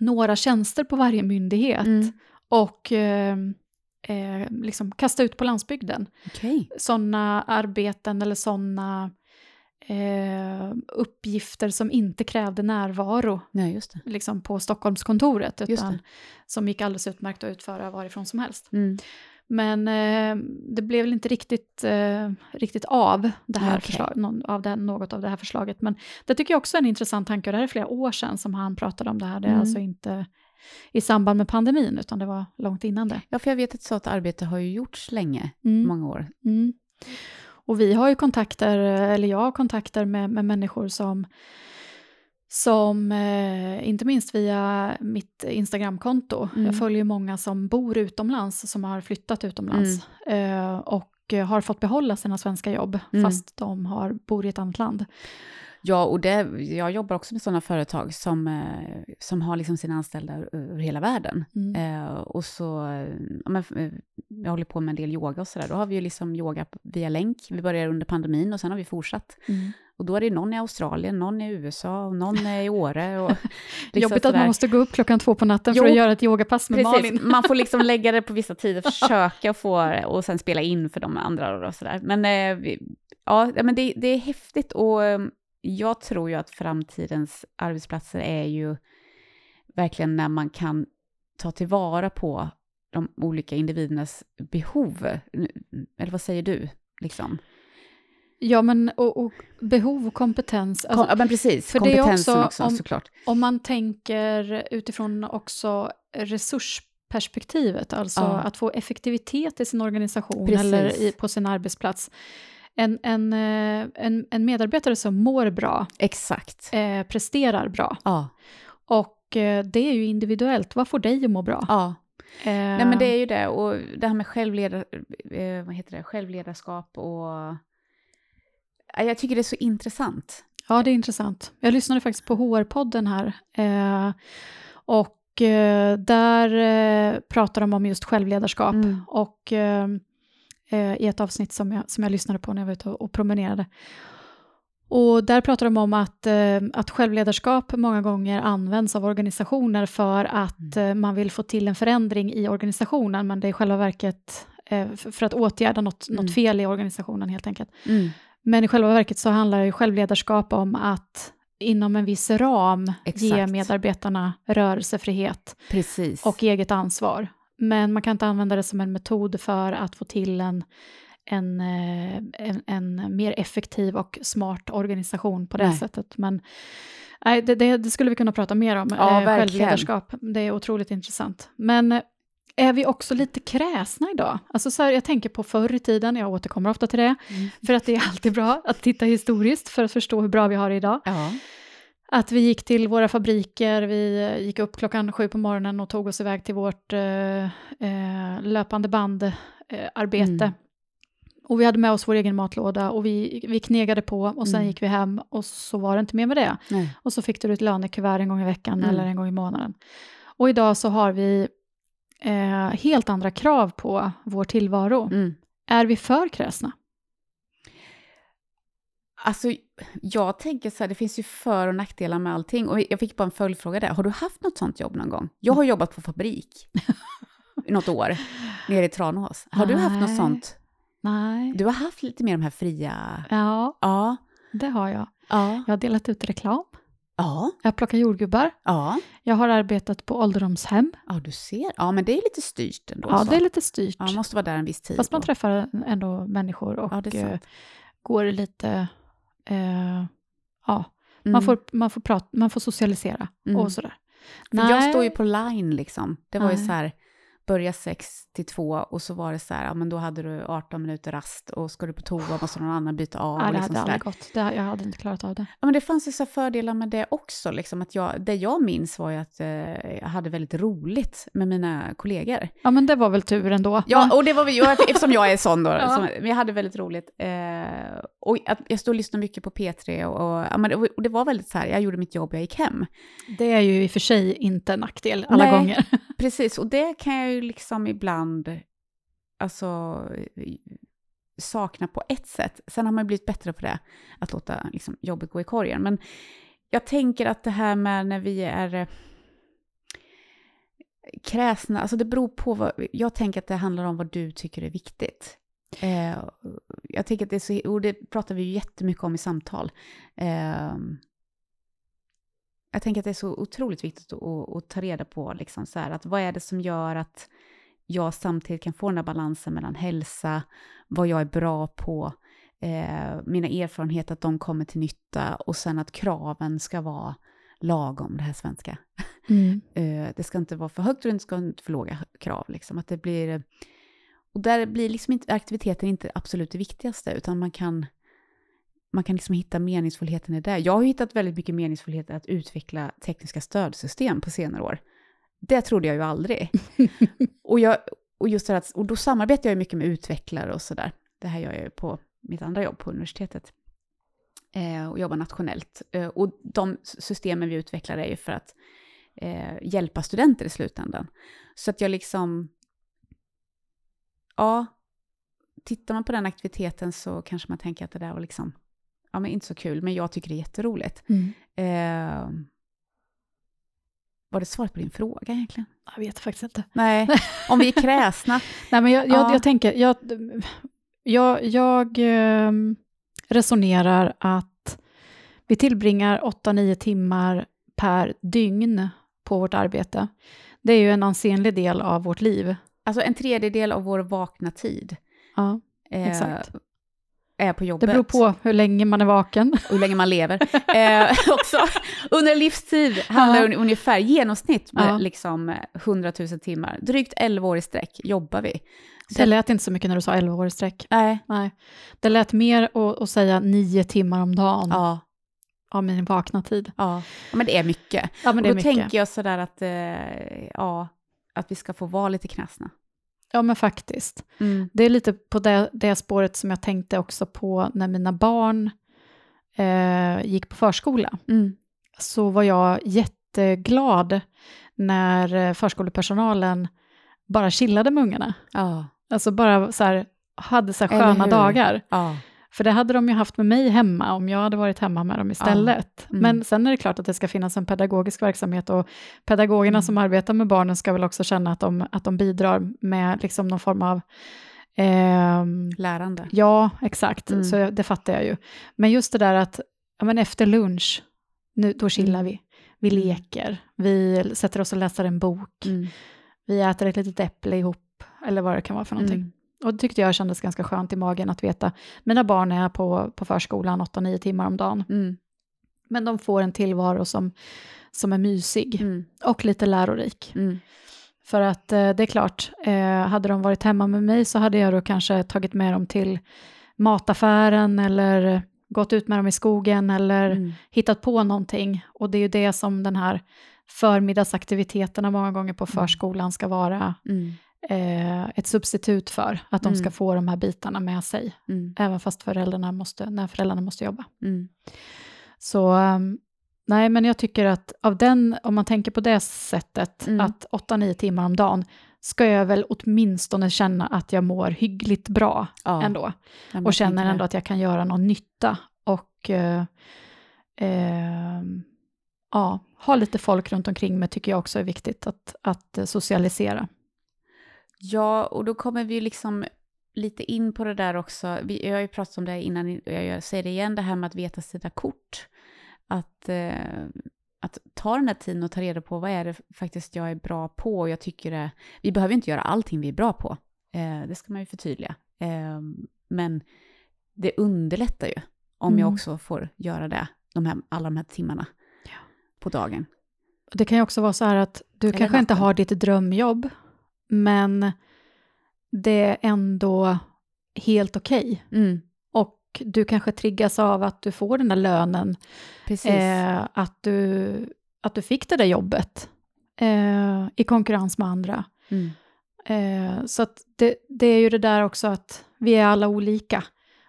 några tjänster på varje myndighet Mm. och eh, eh, liksom kasta ut på landsbygden Okej. sådana arbeten eller sådana eh, uppgifter som inte krävde närvaro Nej, liksom på Stockholmskontoret, utan som gick alldeles utmärkt att utföra varifrån som helst. Mm. Men eh, det blev väl inte riktigt, eh, riktigt av, det här Okej. förslag, någon, av det, något av det här förslaget. Men det tycker jag också är en intressant tanke, och det här är flera år sedan som han pratade om det här. Det är Mm. alltså inte i samband med pandemin, utan det var långt innan det. Ja, för jag vet att sådant arbete har ju gjorts länge, Mm. många år. Mm. Och vi har ju kontakter, eller jag har kontakter med, med människor som, som eh, inte minst via mitt Instagramkonto, Mm. jag följer många som bor utomlands, som har flyttat utomlands eh, och har fått behålla sina svenska jobb, Mm. fast de har, bor i ett annat land. Ja, och det, jag jobbar också med sådana företag som, eh, som har liksom sina anställda över hela världen. Mm. Eh, och så, ja, men, eh, jag håller på med en del yoga och sådär. Då har vi ju liksom yoga via länk. Vi började under pandemin och sen har vi fortsatt. Mm. Och då är det någon i Australien, någon i USA och någon i Åre. Och liksom Jobbigt att man måste gå upp klockan två på natten för Jo, att göra ett yogapass med Precis, Malin. man får liksom lägga det på vissa tider, försöka få och sen spela in för de andra och sådär. Men, eh, ja, men det, det är häftigt och eh, jag tror ju att framtidens arbetsplatser är ju verkligen när man kan ta tillvara på de olika individernas behov. Eller vad säger du? Liksom? Ja, men och, och behov och kompetens. Alltså, ja, men precis. för det är Kompetensen också också, om- såklart. Om man tänker utifrån också resursperspektivet, alltså Ja. att få effektivitet i sin organisation Precis. eller i, på sin arbetsplats. En, en, eh, en, en medarbetare som mår bra, Exakt. eh, presterar bra. Ja. Och eh, det är ju individuellt, vad får dig att må bra? ja. Eh, Nej men det är ju det, och det här med självledar, eh, vad heter det? självledarskap och... Ja, Jag tycker det är så intressant. Ja, det är intressant. Jag lyssnade faktiskt på HR-podden här. Eh, och där pratar de om just självledarskap. Mm. Och eh, i ett avsnitt som jag, som jag lyssnade på när jag var ute och, och promenerade. Och där pratar de om att, eh, att självledarskap många gånger används av organisationer för att eh, man vill få till en förändring i organisationen, men det är i själva verket eh, f- för att åtgärda något, Mm. något fel i organisationen helt enkelt. Mm. Men i själva verket så handlar ju självledarskap om att inom en viss ram ge Exakt. medarbetarna rörelsefrihet Precis. och eget ansvar. Men man kan inte använda det som en metod för att få till en, en, eh, en, en mer effektiv och smart organisation på det Nej. sättet. Men nej, det, det, det skulle vi kunna prata mer om, Ja, eh, självledarskap. Det är otroligt intressant. Men eh, är vi också lite kräsna idag? Alltså så här, jag tänker på förr i tiden, jag återkommer ofta till det, Mm. för att det är alltid bra att titta historiskt för att förstå hur bra vi har det idag. Ja. Att vi gick till våra fabriker, vi eh, gick upp klockan sju på morgonen och tog oss iväg till vårt eh, eh, löpande bandarbete. Mm. Och vi hade med oss vår egen matlåda och vi, vi knegade på och sen Mm. gick vi hem och så var det inte mer med det. Nej. Och så fick du ett lönekuvert en gång i veckan Mm. eller en gång i månaden. Och idag så har vi eh, helt andra krav på vår tillvaro. Mm. Är vi för kräsna? Alltså, jag tänker så här, det finns ju för och nackdelar med allting. Och jag fick bara en följdfråga där. Har du haft något sånt jobb någon gång? Jag har jobbat på fabrik i något år, nere i Tranås. Har du haft något Nej. sånt? Nej. Du har haft lite mer de här fria... Ja, Ja. det har jag. Ja. Jag har delat ut reklam. Ja. Jag plockar jordgubbar. Ja. Jag har arbetat på ålderdomshem. Ja, du ser. Ja, men det är lite styrt ändå. Ja, så. det är lite styrt. Ja, man måste vara där en viss tid. Fast man då. träffar ändå människor och Ja, eh, går lite... Eh, ja, Mm. man, får, man, får prata, man får socialisera Mm. och sådär. För jag står ju på line liksom. Det var ju Nej. så här, börja sex till två och så var det så här, ja men då hade du 18 minuter rast och ska du på toa måste någon annan byta av. Och det liksom hade aldrig gått. Det, jag hade inte klarat av det. Ja, men det fanns ju så fördelar med det också. Liksom, att jag, det jag minns var ju att eh, jag hade väldigt roligt med mina kollegor. Ja, men det var väl tur ändå. Ja, och det var väl jag, eftersom jag är sån då. Ja. som, jag hade väldigt roligt. Eh, och att jag stod och lyssnade mycket på P3 och, och, ja, men och det var väldigt så här, jag gjorde mitt jobb, jag gick hem. Det är ju i och för sig inte en nackdel alla Nej. gånger. Precis, och det kan jag ju liksom ibland alltså, sakna på ett sätt. Sen har man ju blivit bättre på det, att låta liksom, jobbet gå i korgen. Men jag tänker att det här med när vi är eh, kräsna, alltså det beror på vad, jag tänker att det handlar om vad du tycker är viktigt. Eh, jag tänker att det är så, och det pratar vi ju jättemycket om i samtal. Eh, jag tänker att det är så otroligt viktigt att, att, ta reda på, liksom så här, att vad är det som gör att jag samtidigt kan få den här balansen mellan hälsa, vad jag är bra på, eh, mina erfarenheter, att de kommer till nytta och sen att kraven ska vara lagom, det här svenska. Mm. Eh, det ska inte vara för högt och det ska inte för låga krav. Liksom. Att det blir, och där blir liksom inte, aktiviteten inte absolut det viktigaste, utan man kan, man kan liksom hitta meningsfullheten i det. Jag har hittat väldigt mycket meningsfullhet i att utveckla tekniska stödsystem på senare år. Det trodde jag ju aldrig. och, jag, och, just det att, och då samarbetar jag ju mycket med utvecklare och sådär. Det här gör jag ju på mitt andra jobb på universitetet. Eh, och jobbar nationellt. Eh, och de systemen vi utvecklar är ju för att eh, hjälpa studenter i slutändan. Så att jag liksom, ja, tittar man på den aktiviteten så kanske man tänker att det där var liksom, ja men inte så kul, men jag tycker det är jätteroligt. Mm. Eh, var det svaret på din fråga egentligen? Jag vet faktiskt inte. Nej, om vi är kräsna. Nej, men jag, jag, Ja. jag tänker, jag, jag, jag ehm, resonerar att vi tillbringar 8-9 timmar per dygn på vårt arbete. Det är ju en ansenlig del av vårt liv. Alltså en tredjedel av vår vakna tid Ja, eh, exakt. Är på Det jobbet. beror på hur länge man är vaken. och hur länge man lever. Eh, också, under livstid handlar det un- ungefär genomsnitt med Ja. liksom eh, 100 000 timmar. Drygt 11 år i sträck jobbar vi. Så Det lät inte så mycket när du sa 11 år i sträck. Nej, Nej, det lät mer att, säga 9 timmar om dagen ja, av min vakna tid. ja. ja, men det är mycket. Ja, men det är och då mycket. tänker jag sådär att, eh, ja, att vi ska få vara lite knäsna. Ja, men faktiskt. Mm. Det är lite på det, det spåret som jag tänkte också på när mina barn eh, gick på förskola. Mm. Så var jag jätteglad när eh, förskolepersonalen bara chillade med ungarna. Ja, Alltså bara så här, hade så här sköna dagar. ja, För det hade de ju haft med mig hemma om jag hade varit hemma med dem istället. Mm. Men sen är det klart att det ska finnas en pedagogisk verksamhet och pedagogerna Mm. som arbetar med barnen ska väl också känna att de, att de bidrar med liksom någon form av ehm, lärande. Ja, exakt. Mm. Så det fattar jag ju. Men just det där att ja, men efter lunch, nu, då chillar Mm. vi. Vi leker, vi sätter oss och läser en bok, Mm. vi äter ett litet äpple ihop, eller vad det kan vara för någonting. Mm. Och det tyckte jag kändes ganska skönt i magen att veta, mina barn är på, på förskolan 8-9 timmar om dagen, Mm. men de får en tillvaro som, som är mysig Mm. och lite lärorik. Mm. För att eh, det är klart, eh, hade de varit hemma med mig så hade jag då kanske tagit med dem till mataffären eller gått ut med dem i skogen eller Mm. hittat på någonting. Och det är ju det som den här förmiddagsaktiviteterna många gånger på förskolan ska vara Mm. Eh, ett substitut för. Att de ska Mm. få de här bitarna med sig, Mm. även fast föräldrarna måste, när föräldrarna måste jobba. Mm. Så um, nej, men jag tycker att av den, om man tänker på det sättet, Mm. att 8-9 timmar om dagen, ska jag väl åtminstone känna att jag mår hyggligt bra Ja. ändå. Och känner ändå att jag kan göra någon nytta. Och eh, ehm, ja, ha lite folk runt omkring mig tycker jag också är viktigt att, att eh, socialisera. Ja, och då kommer vi liksom lite in på det där också. Vi, jag har ju pratat om det innan, och jag säger det igen, det här med att veta sina kort. Att, eh, att ta den här tiden och ta reda på vad är det faktiskt jag är bra på. Och jag tycker det, vi behöver inte göra allting vi är bra på. Eh, det ska man ju förtydliga. Eh, men det underlättar ju om jag Mm. också får göra det, de här, alla de här timmarna Ja. på dagen. Det kan ju också vara så här att du Eller kanske inte natten. har ditt drömjobb, men det är ändå helt okej. Mm, Och du kanske triggas av att du får den där lönen, eh, att, du, att du fick det där jobbet eh, i konkurrens med andra. Mm. Eh, så det, det är ju det där också att vi är alla olika.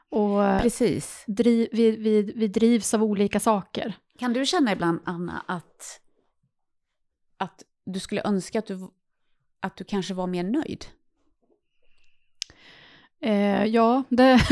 Och Precis. driv, vi, vi, vi drivs av olika saker. Kan du känna ibland, Anna, att, att du skulle önska att du, att du kanske var mer nöjd? Eh, ja, det...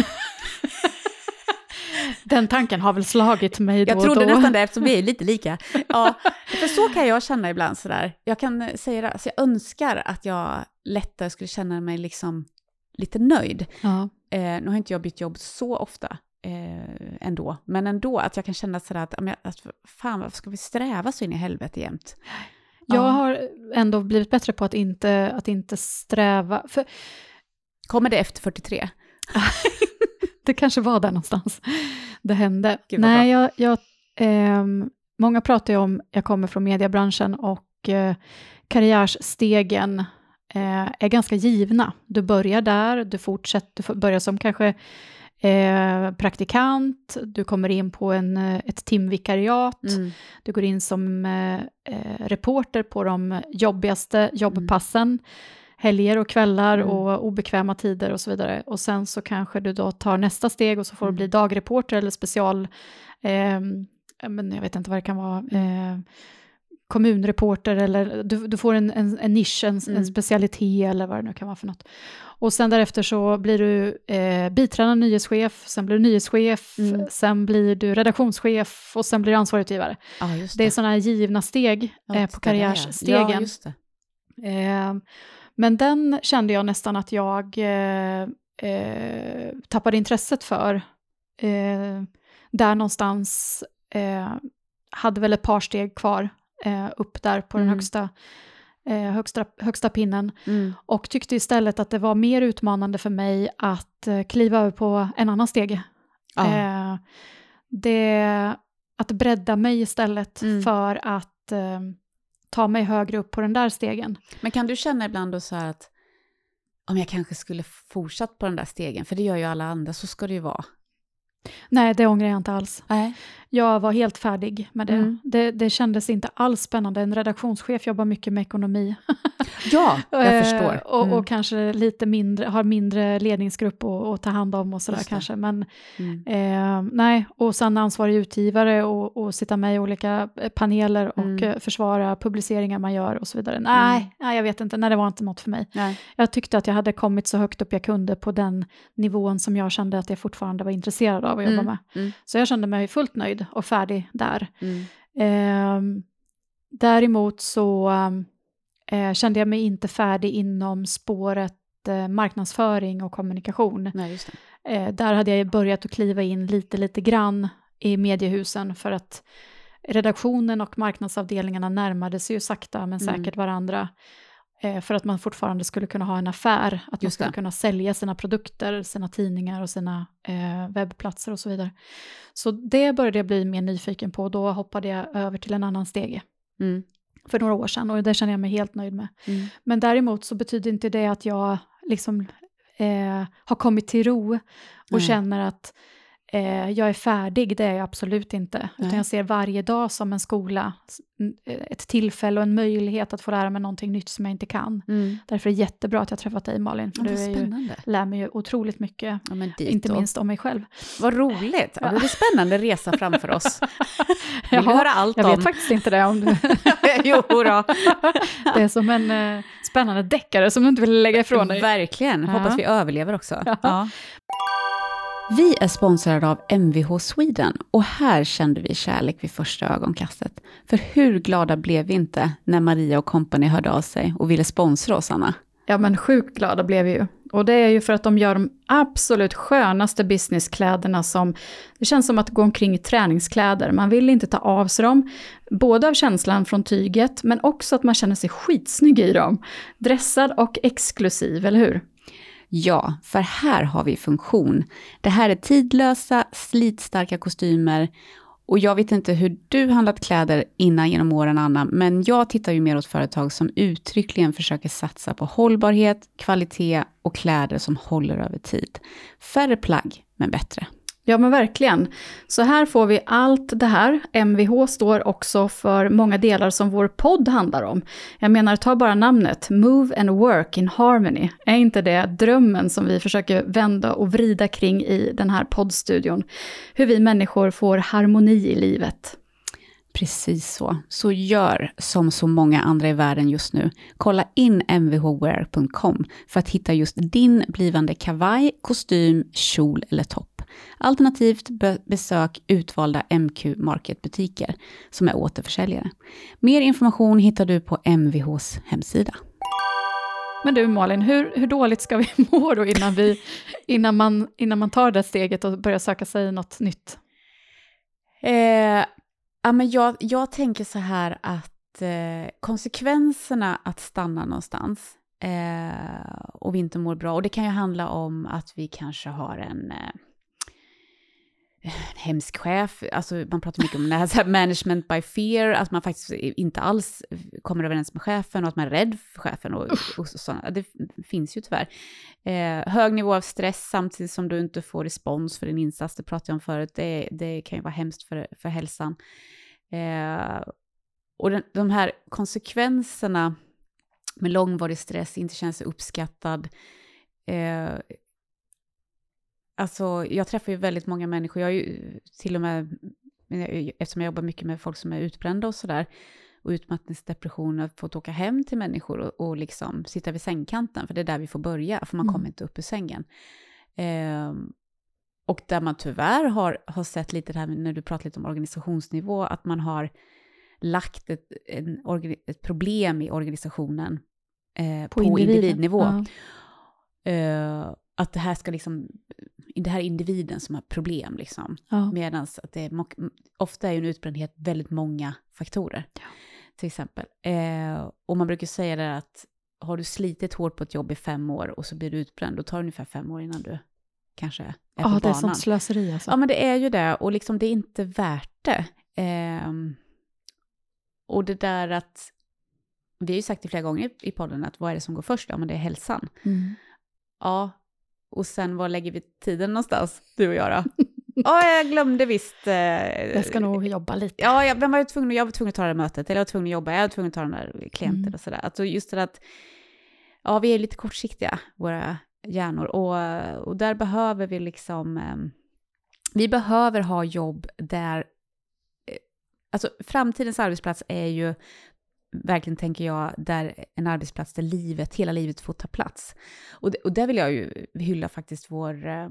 Den tanken har väl slagit mig då Jag och trodde då. nästan det, eftersom vi är lite lika. Ja, för så kan jag känna ibland sådär. Jag kan säga det, alltså jag önskar att jag lättare skulle känna mig liksom lite nöjd. Ja. Eh, nu har inte jag bytt jobb så ofta eh, ändå, men ändå att jag kan känna sådär att, att fan varför ska vi sträva så in i helvete jämt? Jag Ja. har ändå blivit bättre på att inte, att inte sträva. För Kommer det efter 43? det kanske var där någonstans det hände. Nej, jag, jag, ehm, många pratar ju om, jag kommer från mediebranschen och eh, karriärsstegen eh, är ganska givna. Du börjar där, du fortsätter, du får börja som kanske eh, praktikant, du kommer in på en, eh, ett timvikariat, Mm. du går in som eh, eh, reporter på de jobbigaste jobbpassen, helger och kvällar Mm. och obekväma tider och så vidare. Och sen så kanske du då tar nästa steg och så får du Mm. bli dagreporter eller special, eh, men jag vet inte vad det kan vara, eh, kommunreporter eller du, du får en, en, en nisch, en, Mm. en specialitet eller vad det nu kan vara för något. Och sen därefter så blir du eh, biträdande nyhetschef, sen blir du nyhetschef, Mm. sen blir du redaktionschef och sen blir du ansvarig utgivare. Ja, just Det är sådana givna steg Ja, eh, på det, det är. karriärstegen. Ja, det. Eh, men den kände jag nästan att jag eh, eh, tappade intresset för. Eh, där någonstans eh, hade väl ett par steg kvar eh, upp där på den Mm. högsta, eh, högsta, högsta pinnen. Mm. Och tyckte istället att det var mer utmanande för mig att eh, kliva över på en annan steg. Ja. Eh, det, att bredda mig istället Mm. för att eh, ta mig högre upp på den där stegen. Men kan du känna ibland då så här att om jag kanske skulle fortsatt på den där stegen, för det gör ju alla andra, så ska det ju vara. Nej, det ångrar jag inte alls. Nej. Jag var helt färdig med det. Mm. det. Det kändes inte alls spännande. En redaktionschef jobbar mycket med ekonomi. Ja, jag Eh, förstår. Och, Mm. och kanske lite mindre, har mindre ledningsgrupp att, ta hand om och sådär kanske. Men Mm. eh, nej, och sen ansvarig utgivare och, och sitta med i olika eh, paneler och Mm. eh, försvara publiceringar man gör och så vidare. Nej, Mm. nej, jag vet inte. Nej, det var inte något för mig. Nej. Jag tyckte att jag hade kommit så högt upp jag kunde på den nivån som jag kände att jag fortfarande var intresserad av att jobba Mm. med. Mm. Så jag kände mig fullt nöjd och färdig där. Mm. Ehm, däremot så eh, kände jag mig inte färdig inom spåret eh, marknadsföring och kommunikation. Nej. Eh, där hade jag börjat att kliva in lite, lite grann i mediehusen för att redaktionen och marknadsavdelningarna närmade sig ju sakta men Mm. säkert varandra. Eh, för att man fortfarande skulle kunna ha en affär, att man skulle kunna sälja sina produkter, sina tidningar och sina eh, webbplatser och så vidare. Så det började jag bli mer nyfiken på och då hoppade jag över till en annan stege Mm. för några år sedan och det känner jag mig helt nöjd med. Mm. Men däremot så betyder inte det att jag liksom eh, har kommit till ro och Nej. känner att eh, jag är färdig, det är jag absolut inte. Nej. Utan jag ser varje dag som en skola, eh, ett tillfälle och en möjlighet att få lära mig någonting nytt som jag inte kan. Därför är det jättebra att jag har träffat dig Malin, för Ja, du ju, lär mig ju otroligt mycket, Ja, inte minst om mig själv. Vad roligt. Ja, det är en spännande resa framför oss. Vill Jaha, höra allt Jag om? vet faktiskt inte det, om du, jo då. det är som en eh, spännande deckare som du inte vill lägga ifrån dig. Verkligen. Ja. Hoppas vi överlever också. Vi är sponsrade av Mvh Sweden och här kände vi kärlek vid första ögonkastet. För hur glada blev vi inte när Maria och company hörde av sig och ville sponsra oss, Anna? Ja, men sjukt glada blev vi ju. Och det är ju för att de gör de absolut skönaste businesskläderna som, det känns som att gå omkring i träningskläder. Man vill inte ta av sig dem, både av känslan från tyget, men också att man känner sig skitsnygg i dem. Dressad och exklusiv, eller hur? Ja, för här har vi funktion. Det här är tidlösa, slitstarka kostymer och jag vet inte hur du handlat kläder innan genom åren, Anna, men jag tittar ju mer åt företag som uttryckligen försöker satsa på hållbarhet, kvalitet och kläder som håller över tid. Färre plagg, men bättre. Ja men verkligen. Så här får vi allt det här. MVH står också för många delar som vår podd handlar om. Jag menar, ta bara namnet, Move and Work in Harmony. Är inte det drömmen som vi försöker vända och vrida kring i den här poddstudion? Hur vi människor får harmoni i livet. Precis så. Så gör som så många andra i världen just nu. Kolla in mvhwear.com för att hitta just din blivande kavaj, kostym, kjol eller topp. Alternativt be- besök utvalda MQ Market-butiker som är återförsäljare. Mer information hittar du på MVHs hemsida. Men du Malin, hur, hur dåligt ska vi må då innan, vi, innan, man, innan man tar det steget och börjar söka sig något nytt? Eh, ja, men jag, jag tänker så här att eh, konsekvenserna att stanna någonstans eh, och vi inte mår bra, och det kan ju handla om att vi kanske har en eh, en hemsk chef, alltså man pratar mycket om det här, så här management by fear, att man faktiskt inte alls kommer överens med chefen och att man är rädd för chefen och, och sådana. Det finns ju tyvärr. Eh, hög nivå av stress samtidigt som du inte får respons för din insats, det pratade jag om förut, det, det kan ju vara hemskt för, för hälsan. Eh, och den, de här konsekvenserna med långvarig stress, inte känna sig uppskattad, eh, Alltså, jag träffar ju väldigt många människor. Jag är ju till och med, eftersom jag jobbar mycket med folk som är utbrända och sådär, och utmattningsdepression, har fått åka hem till människor och, och liksom sitta vid sängkanten, för det är där vi får börja, för man Mm. kommer inte upp ur sängen. Ehm, och där man tyvärr har, har sett lite det här, när du pratar lite om organisationsnivå, att man har lagt ett, en, ett problem i organisationen eh, på, individen. individnivå. Ja. Eh, att det här ska liksom, det här är individen som har problem liksom. Ja. Medan att det är, ofta är ju en utbrändhet väldigt många faktorer. Till exempel. Eh, och man brukar säga det att har du slitit hårt på ett jobb i fem år och så blir du utbränd, då tar det ungefär fem år innan du kanske är Ja, på det är banan. sånt slöseri alltså. Ja, men det är ju det. Och liksom det är inte värt det. Ehm, och det där att, vi har ju sagt det flera gånger i podden, att vad är det som går först? Ja, men det är hälsan. Mm. Ja, och sen var lägger vi tiden någonstans, du och jag då? Ja, jag glömde visst. Eh, Jag ska nog jobba lite. Ja, jag, men var jag, tvungen, jag var tvungen att ta det här mötet, eller jag var tvungen att jobba, jag var tvungen att ta den där klienten Mm. och sådär. Alltså just det att, ja, vi är lite kortsiktiga, våra hjärnor, och, och där behöver vi liksom, eh, vi behöver ha jobb där, eh, alltså framtidens arbetsplats är ju verkligen, tänker jag, där en arbetsplats där livet, hela livet får ta plats. Och, det, och där vill jag ju hylla faktiskt vår eh,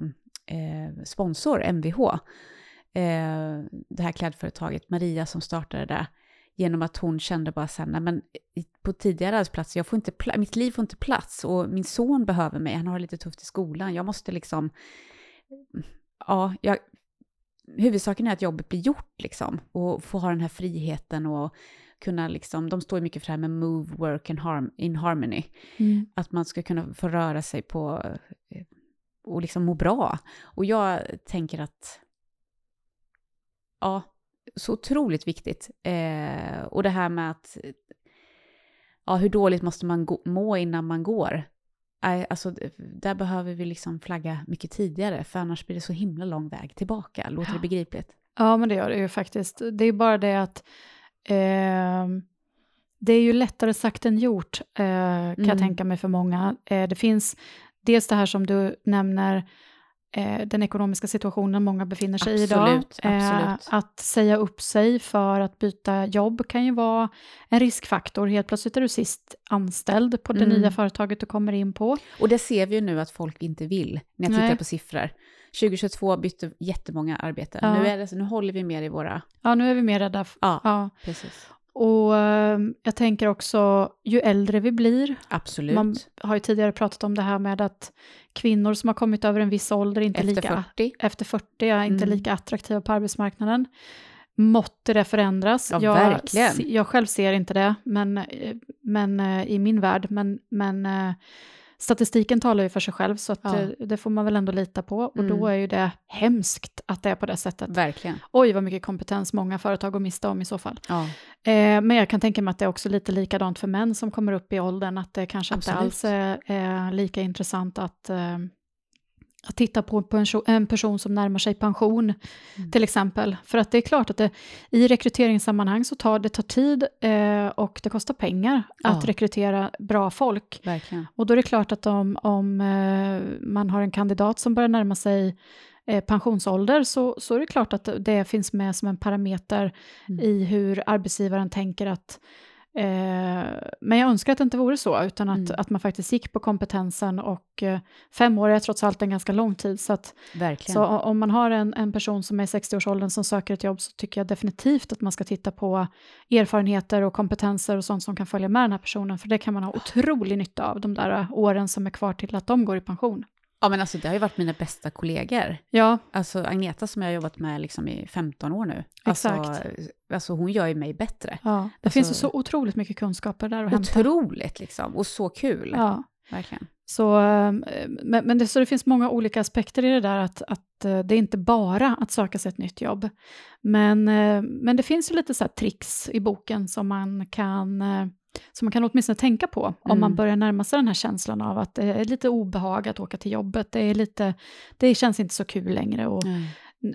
eh sponsor, Mvh. Eh, det här klädföretaget, Maria som startade det, genom att hon kände bara sen, nej men på tidigare arbetsplatser, jag får inte mitt liv får inte plats och min son behöver mig, han har det lite tufft i skolan, jag måste liksom, ja, jag, huvudsaken är att jobbet blir gjort liksom, och få ha den här friheten och kunna liksom, de står ju mycket för det här med move, work and harm, in harmony, Mm. att man ska kunna få röra sig på eh, och liksom må bra. Och jag tänker att, ja, så otroligt viktigt. Eh, och det här med att, ja, hur dåligt måste man gå, må innan man går? Alltså, där behöver vi liksom flagga mycket tidigare, för annars blir det så himla lång väg tillbaka. Låter det begripligt? Ja, men det gör det ju faktiskt. Det är bara det att eh, det är ju lättare sagt än gjort, eh, kan Mm. jag tänka mig för många. Eh, det finns dels det här som du nämner, den ekonomiska situationen många befinner sig i idag. Absolut, absolut. att säga upp sig för att byta jobb kan ju vara en riskfaktor. Helt plötsligt är du sist anställd på det Mm. nya företaget du kommer in på. Och det ser vi ju nu att folk inte vill, när jag Nej. tittar på siffror. 2022 bytte jättemånga arbeten. Ja. Nu, är det, nu håller vi mer i våra... Ja, nu är vi mer rädda. Ja, Ja. precis. Och eh, jag tänker också, ju äldre vi blir, Absolut. Man har ju tidigare pratat om det här med att kvinnor som har kommit över en viss ålder inte Efter lika, 40. efter 40 är inte Mm. lika attraktiva på arbetsmarknaden. Måtte det förändras. Ja, jag, verkligen. jag själv ser inte det, men, eh, men eh, i min värld. Men, men statistiken talar ju för sig själv, så Ja. eh, det får man väl ändå lita på. Och Mm. då är ju det hemskt att det är på det sättet. Verkligen. Oj, vad mycket kompetens många företag går miste om i så fall. Ja. Eh, men jag kan tänka mig att det är också lite likadant för män som kommer upp i åldern, att det kanske Absolut. inte alls är, är lika intressant att, eh, att titta på, på en, en person som närmar sig pension, Mm. till exempel. För att det är klart att det, i rekryteringssammanhang så tar det tar tid eh, och det kostar pengar att Ja. rekrytera bra folk. Verkligen. Och då är det klart att om, om eh, man har en kandidat som börjar närma sig eh, pensionsålder så, så är det klart att det finns med som en parameter Mm. i hur arbetsgivaren tänker att eh, men jag önskar att det inte vore så, utan att, Mm. att man faktiskt gick på kompetensen och eh, fem år är trots allt en ganska lång tid. Så, att, så om man har en, en person som är i 60-årsåldern som söker ett jobb så tycker jag definitivt att man ska titta på erfarenheter och kompetenser och sånt som kan följa med den här personen, för det kan man ha otrolig nytta av de där åren som är kvar till att de går i pension. Ja, men alltså det har ju varit mina bästa kollegor. Ja, Alltså Agneta som jag har jobbat med liksom i 15 år nu. Alltså, Exakt. alltså hon gör ju mig bättre. ja. det Alltså- finns ju så otroligt mycket kunskaper där att hämta. Otroligt liksom, och så kul. Ja. Verkligen. Så, eh, men, men det, så det finns många olika aspekter i det där, att, att eh, det är inte bara att söka sig ett nytt jobb. Men, eh, men det finns ju lite så tricks i boken som man kan, eh, som man kan åtminstone tänka på om Mm. man börjar närma sig den här känslan av att det är lite obehag att åka till jobbet. Det, är lite, det känns inte så kul längre och Mm.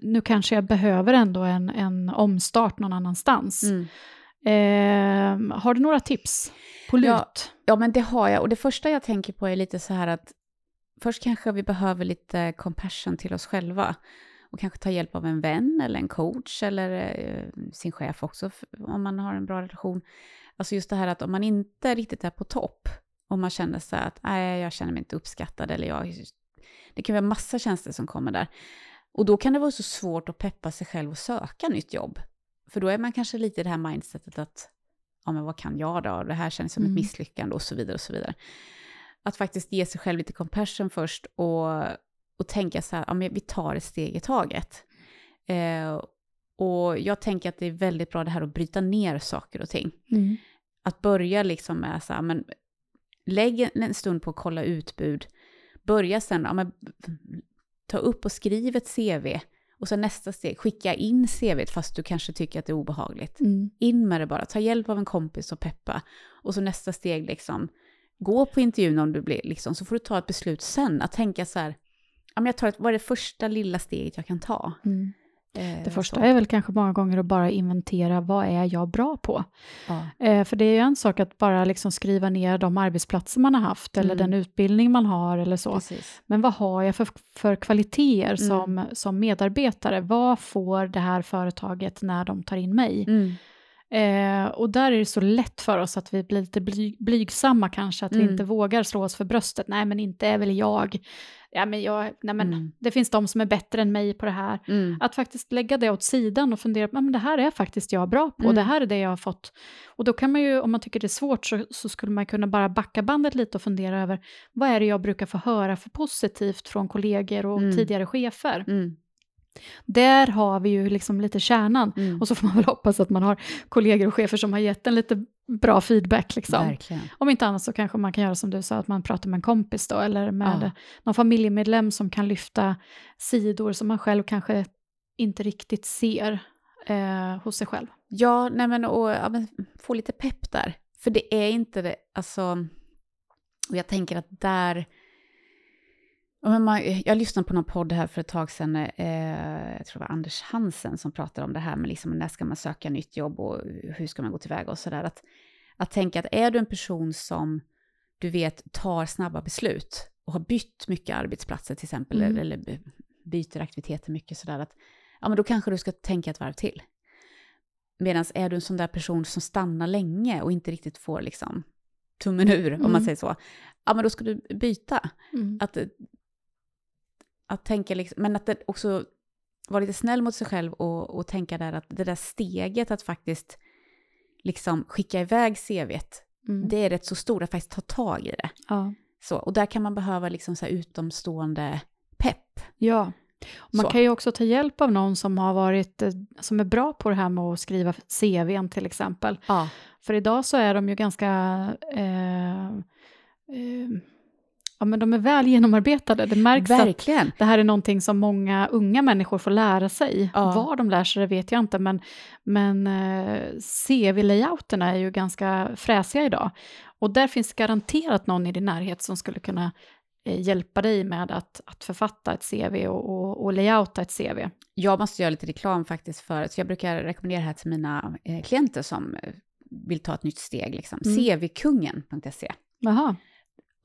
nu kanske jag behöver ändå en, en omstart någon annanstans. Mm. Eh, har du några tips på lut? Ja. Ja, men det har jag. Och det första jag tänker på är lite så här att först kanske vi behöver lite compassion till oss själva. Och kanske ta hjälp av en vän eller en coach eller eh, sin chef också om man har en bra relation. Alltså just det här att om man inte riktigt är på topp och man känner så här att nej, jag känner mig inte uppskattad eller jag... Det kan vara massa känslor som kommer där. Och då kan det vara så svårt att peppa sig själv och söka nytt jobb. För då är man kanske lite i det här mindsetet att ja men vad kan jag då? Det här känns som Mm. ett misslyckande och så vidare och så vidare. Att faktiskt ge sig själv lite compassion först och, och tänka så här, ja men vi tar ett steg i taget. Eh, och jag tänker att det är väldigt bra det här att bryta ner saker och ting. Mm. Att börja liksom med så här, men lägg en- stund på att kolla utbud. Börja sen, ja men ta upp och skriv ett CV. Och sen nästa steg, skicka in CVt fast du kanske tycker att det är obehagligt Mm. in med det bara, ta hjälp av en kompis och peppa. Och så nästa steg liksom, gå på intervjun om du blir liksom, så får du ta ett beslut sen. Att tänka så här, ja men jag tar ett, vad är det första lilla steget jag kan ta? Mm. Eh, Det första så. är väl kanske många gånger att bara inventera vad är jag bra på. Ja. Eh, för det är ju en sak att bara liksom skriva ner de arbetsplatser man har haft eller Mm. den utbildning man har eller så. Precis. Men vad har jag för, för kvaliteter Mm. som, som medarbetare? Vad får det här företaget när de tar in mig? Mm. Eh, och där är det så lätt för oss att vi blir lite bly, blygsamma kanske, att vi Mm. inte vågar slå oss för bröstet. Nej, men inte är väl jag. Ja, men jag nej, men Mm. det finns de som är bättre än mig på det här. Mm. Att faktiskt lägga det åt sidan och fundera, men det här är faktiskt jag bra på, Mm. det här är det jag har fått. Och då kan man ju, om man tycker det är svårt, så, så skulle man kunna bara backa bandet lite och fundera över, vad är det jag brukar få höra för positivt från kollegor och Mm. tidigare chefer? Där har vi ju liksom lite kärnan. Mm. Och så får man väl hoppas att man har kollegor och chefer som har gett en lite bra feedback. Liksom. Verkligen. Om inte annat så kanske man kan göra som du sa, att man pratar med en kompis då, eller med Ja. någon familjemedlem som kan lyfta sidor som man själv kanske inte riktigt ser eh, hos sig själv. Ja, nej men, och, ja, men få lite pepp där. För det är inte det, alltså, och jag tänker att där Men man, jag lyssnade på någon podd här för ett tag sedan, eh, jag tror det var Anders Hansen som pratade om det här med liksom när ska man söka nytt jobb och hur ska man gå tillväga och sådär. Att, att tänka att är du en person som du vet tar snabba beslut och har bytt mycket arbetsplatser till exempel, Mm. eller, byter aktiviteter mycket sådär, att ja men då kanske du ska tänka ett varv till. Medan är du en sån där person som stannar länge och inte riktigt får liksom tummen ur, om man Mm. säger så, ja men då ska du byta. Mm. Att, att tänka liksom, men att det också vara lite snäll mot sig själv och, och tänka där att det där steget att faktiskt liksom skicka iväg CVt, Mm. det är rätt så stort att faktiskt ta tag i det. Ja. Så, och där kan man behöva liksom så utomstående pepp. ja. Man Så. kan ju också ta hjälp av någon som har varit, eh, som är bra på det här med att skriva CVn till exempel. Ja. För idag så är de ju ganska, eh, eh, ja men de är väl genomarbetade. Det märks att Verkligen. det här är någonting som många unga människor får lära sig. Ja. Var de lär sig det vet jag inte, men, men eh, CV-layouterna är ju ganska fräsiga idag. Och där finns garanterat någon i din närhet som skulle kunna eh, hjälpa dig med att, att författa ett CV och, och, och layouta ett CV. Jag måste göra lite reklam faktiskt för, så jag brukar rekommendera det här till mina eh, klienter som vill ta ett nytt steg. Liksom. Mm. cvkungen.se. Och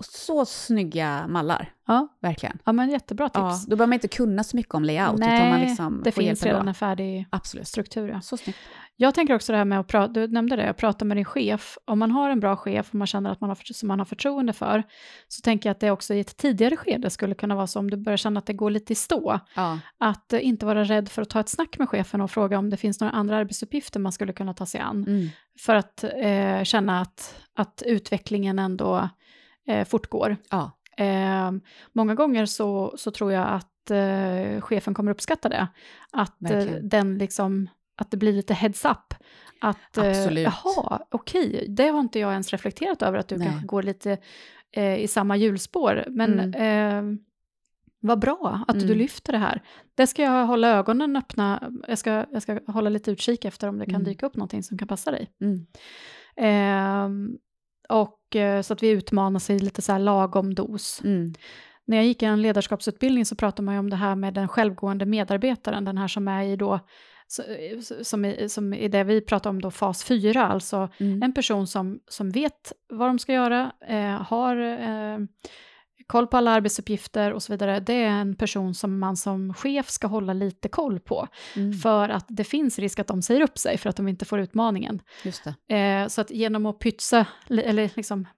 så snygga mallar, ja, verkligen. ja men jättebra tips. Ja, då behöver man inte kunna så mycket om layout, Nej, utan man liksom det finns redan en färdig Absolut. struktur. Ja. Så snyggt. Jag tänker också det här med att prata, du nämnde det, att prata med din chef. Om man har en bra chef och man känner att man har, som man har förtroende för, så tänker jag att det också i ett tidigare skede skulle kunna vara så om du börjar känna att det går lite i stå, Ja, att eh, inte vara rädd för att ta ett snack med chefen och fråga om det finns några andra arbetsuppgifter man skulle kunna ta sig an, mm. för att eh, känna att, att utvecklingen ändå eh, fortgår. ja. Eh, många gånger så, så tror jag att eh, chefen kommer uppskatta det. Att, eh, den liksom, att det blir lite heads up. Att, eh, Absolut. Jaha, okej, det har inte jag ens reflekterat över, att du Nej. kanske går lite eh, i samma hjulspår. Men eh, vad bra att du Mm. lyfter det här. Det ska jag hålla ögonen öppna, jag ska, jag ska hålla lite utkik efter om det kan Mm. dyka upp någonting som kan passa dig. Mm. Ehm, och eh, så att vi utmanar sig lite så här lagom dos. Mm. När jag gick en ledarskapsutbildning så pratade man ju om det här med den självgående medarbetaren, den här som är i då, som i, som i det vi pratar om då fas 4, alltså Mm. en person som, som vet vad de ska göra, eh, har eh, koll på alla arbetsuppgifter och så vidare. Det är en person som man som chef ska hålla lite koll på, Mm. för att det finns risk att de säger upp sig för att de inte får utmaningen. Just det. Eh, så att genom att pytsa, eller liksom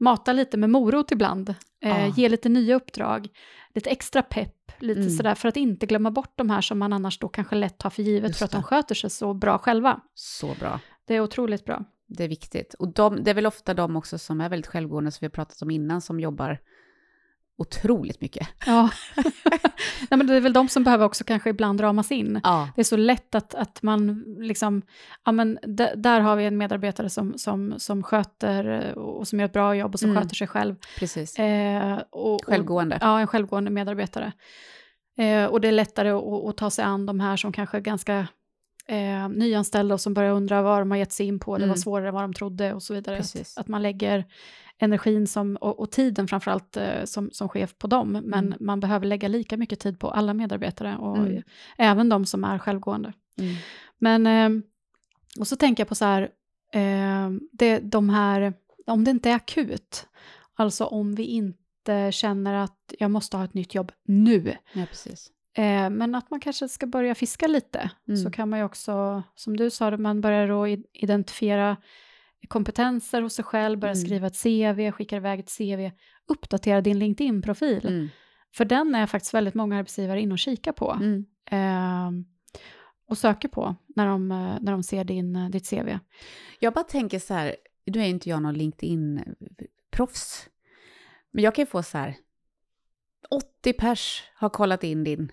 mata lite med morot ibland, eh, Ja. ge lite nya uppdrag, lite extra pepp, lite Mm. sådär, för att inte glömma bort de här som man annars då kanske lätt tar för givet Just för att de det. sköter sig så bra själva. Så bra. Det är otroligt bra. Det är viktigt. Och de, det är väl ofta de också som är väldigt självgående, som vi har pratat om innan, som jobbar otroligt mycket. Ja. Nej, men det är väl de som behöver också kanske ibland ramas in. Ja. Det är så lätt att, att man liksom, ja men där har vi en medarbetare som, som, som sköter eh, och som gör ett bra jobb och som Mm. sköter sig själv. Precis. Eh, och, och, Självgående. Ja, en självgående medarbetare. Eh, och det är lättare att, att ta sig an de här som kanske är ganska eh, nyanställda och som börjar undra vad de har gett sig in på, det var Mm. svårare än vad de trodde och så vidare. Att, att man lägger energin som, och, och tiden framförallt eh, som, som chef på dem, men Mm. man behöver lägga lika mycket tid på alla medarbetare och Mm. även de som är självgående. Mm. Men, eh, och så tänker jag på så här, eh, det, de här, om det inte är akut, alltså om vi inte känner att jag måste ha ett nytt jobb nu, Ja, precis. eh, men att man kanske ska börja fiska lite, Mm. så kan man ju också, som du sa, man börjar då identifiera kompetenser hos sig själv, börja Mm. skriva ett CV, skicka iväg ett CV, uppdatera din LinkedIn-profil, Mm. för den är faktiskt väldigt många arbetsgivare inne och kikar på Mm. eh, och söker på när de, när de ser din, ditt CV. Jag bara tänker så här, nu är inte jag någon LinkedIn-proffs, men jag kan ju få så här, 80 pers har kollat in din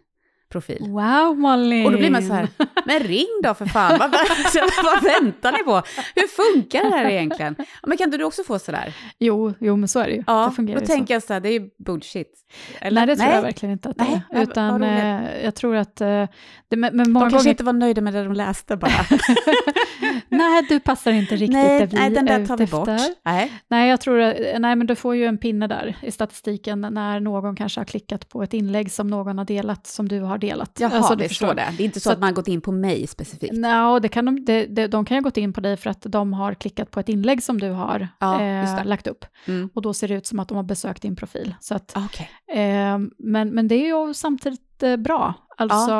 profil. Wow, Malin! Och då blir man så här, men ring då för fan, vad, vad väntar ni på? Hur funkar det här egentligen? Men kan inte du också få sådär? Jo, jo, men så är det ju. Ja, det fungerar då ju tänker så. jag så här, det är ju bullshit. Eller? Nej, det tror jag verkligen inte att det Nej, är. Utan eh, jag tror att... Eh, det, men, men många De kanske gånger... inte var nöjda med det de läste bara. nej, du passar inte riktigt nej, där vi nej, den där är tar vi bort. efter. Nej. Nej, jag tror att, nej, men du får ju en pinne där i statistiken när någon kanske har klickat på ett inlägg som någon har delat, som du har delat. Jaha, Alltså, du det förstår. står det. Det är inte så, Så att man har gått in på mig specifikt. Det kan de, det, det, de kan ju ha gått in på dig för att de har klickat på ett inlägg som du har Ja, eh, det. lagt upp. Mm. Och då ser det ut som att de har besökt din profil. Så att, Okej. eh, men, men det är ju samtidigt eh, bra. Alltså,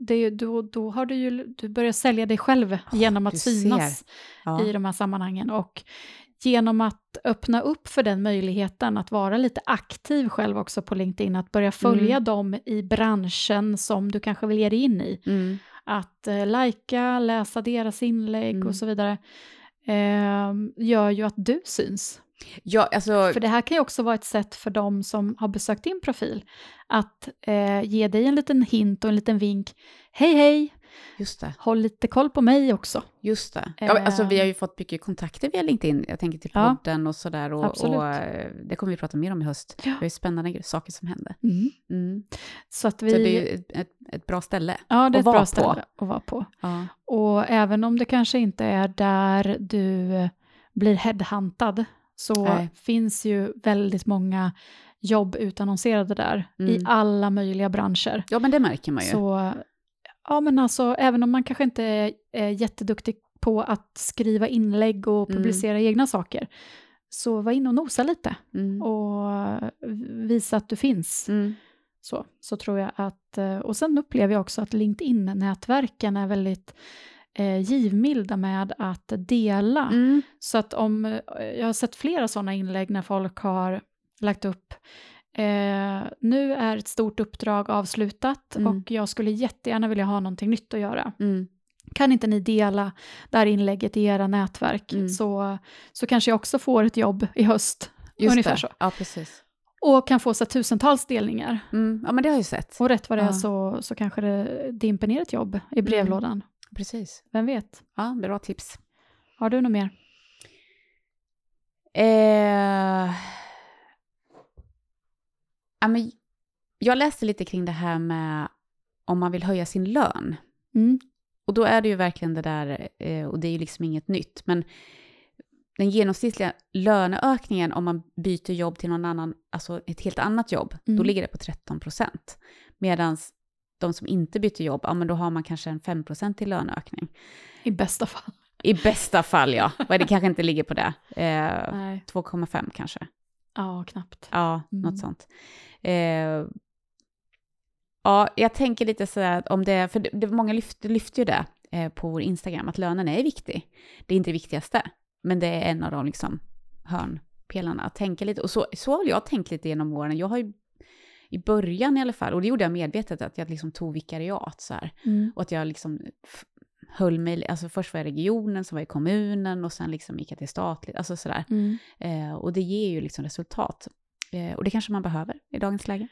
det är, ju- då, då har du ju du börjar sälja dig själv genom att synas Ja. i de här sammanhangen. Och genom att öppna upp för den möjligheten att vara lite aktiv själv också på LinkedIn, att börja följa Mm. dem i branschen som du kanske vill ge dig in i. Mm. Att eh, lajka, läsa deras inlägg Mm. och så vidare, eh, gör ju att du syns. Ja, alltså, För det här kan ju också vara ett sätt för dem som har besökt din profil att eh, ge dig en liten hint och en liten vink. Hej hej, just det. håll lite koll på mig också. Just det. Ja, alltså, vi har ju fått mycket kontakter via LinkedIn. Jag tänker till Ja. podden och sådär. Och, Absolut. och eh, det kommer vi prata mer om i höst. Ja. Det är spännande saker som händer. Mm. Mm. Så att vi... Så det är ett, ett, bra ställe. ja, det är att ett vara bra på. ställe att vara på. Ja. Och även om det kanske inte är där du eh, blir headhuntad så Nej. finns ju väldigt många jobb utannonserade där i Mm. alla möjliga branscher. ja, men det märker man ju. Så ja, men alltså, även om man kanske inte är, är jätteduktig på att skriva inlägg och Mm. publicera egna saker, så var inne och nosa lite Mm. och visa att du finns. Mm. Så, så tror jag att, eh, och sen upplever jag också att LinkedIn-nätverken är väldigt eh, givmilda med att dela. Mm. Så att om, eh, jag har sett flera sådana inlägg när folk har lagt upp eh, nu är ett stort uppdrag avslutat Mm. och jag skulle jättegärna vilja ha någonting nytt att göra. Mm. Kan inte ni dela det här inlägget i era nätverk Mm. så, så kanske jag också får ett jobb i höst. Just Ungefär det. så. Ja, precis. Och kan få så tusentals delningar. Mm. Ja, men det har jag ju sett. Och rätt vad det är Ja. så, så kanske det dimper ner ett jobb i brevlådan. Precis. Vem vet? Ja, bra tips. Har du något mer? Eh... Men jag läste lite kring det här med om man vill höja sin lön. Mm. Och då är det ju verkligen det där, eh, och det är ju liksom inget nytt, men den genomsnittliga löneökningen om man byter jobb till någon annan, alltså ett helt annat jobb, Mm. då ligger det på 13 procent. Medan de som inte byter jobb, ja men då har man kanske en 5 procent i löneökning. I bästa fall. I bästa fall ja, det kanske inte ligger på det. Eh, Nej. 2,5 kanske. Ja, knappt. Ja, Mm. något sånt. Eh, ja, jag tänker lite sådär att om det, för det, det, många lyfter, lyfter ju det eh, på vår Instagram, att lönen är viktig. Det är inte det viktigaste, men det är en av de liksom hörnpelarna. Att tänka lite, och så, så har jag tänkt lite genom åren. Jag har ju i början i alla fall, och det gjorde jag medvetet, att jag liksom tog vikariat så här. Mm. Och att jag liksom höll mig, alltså först var jag i regionen, så var jag i kommunen och sen liksom gick jag till statligt, alltså sådär. Mm. Eh, och det ger ju liksom resultat. Eh, och det kanske man behöver i dagens läge.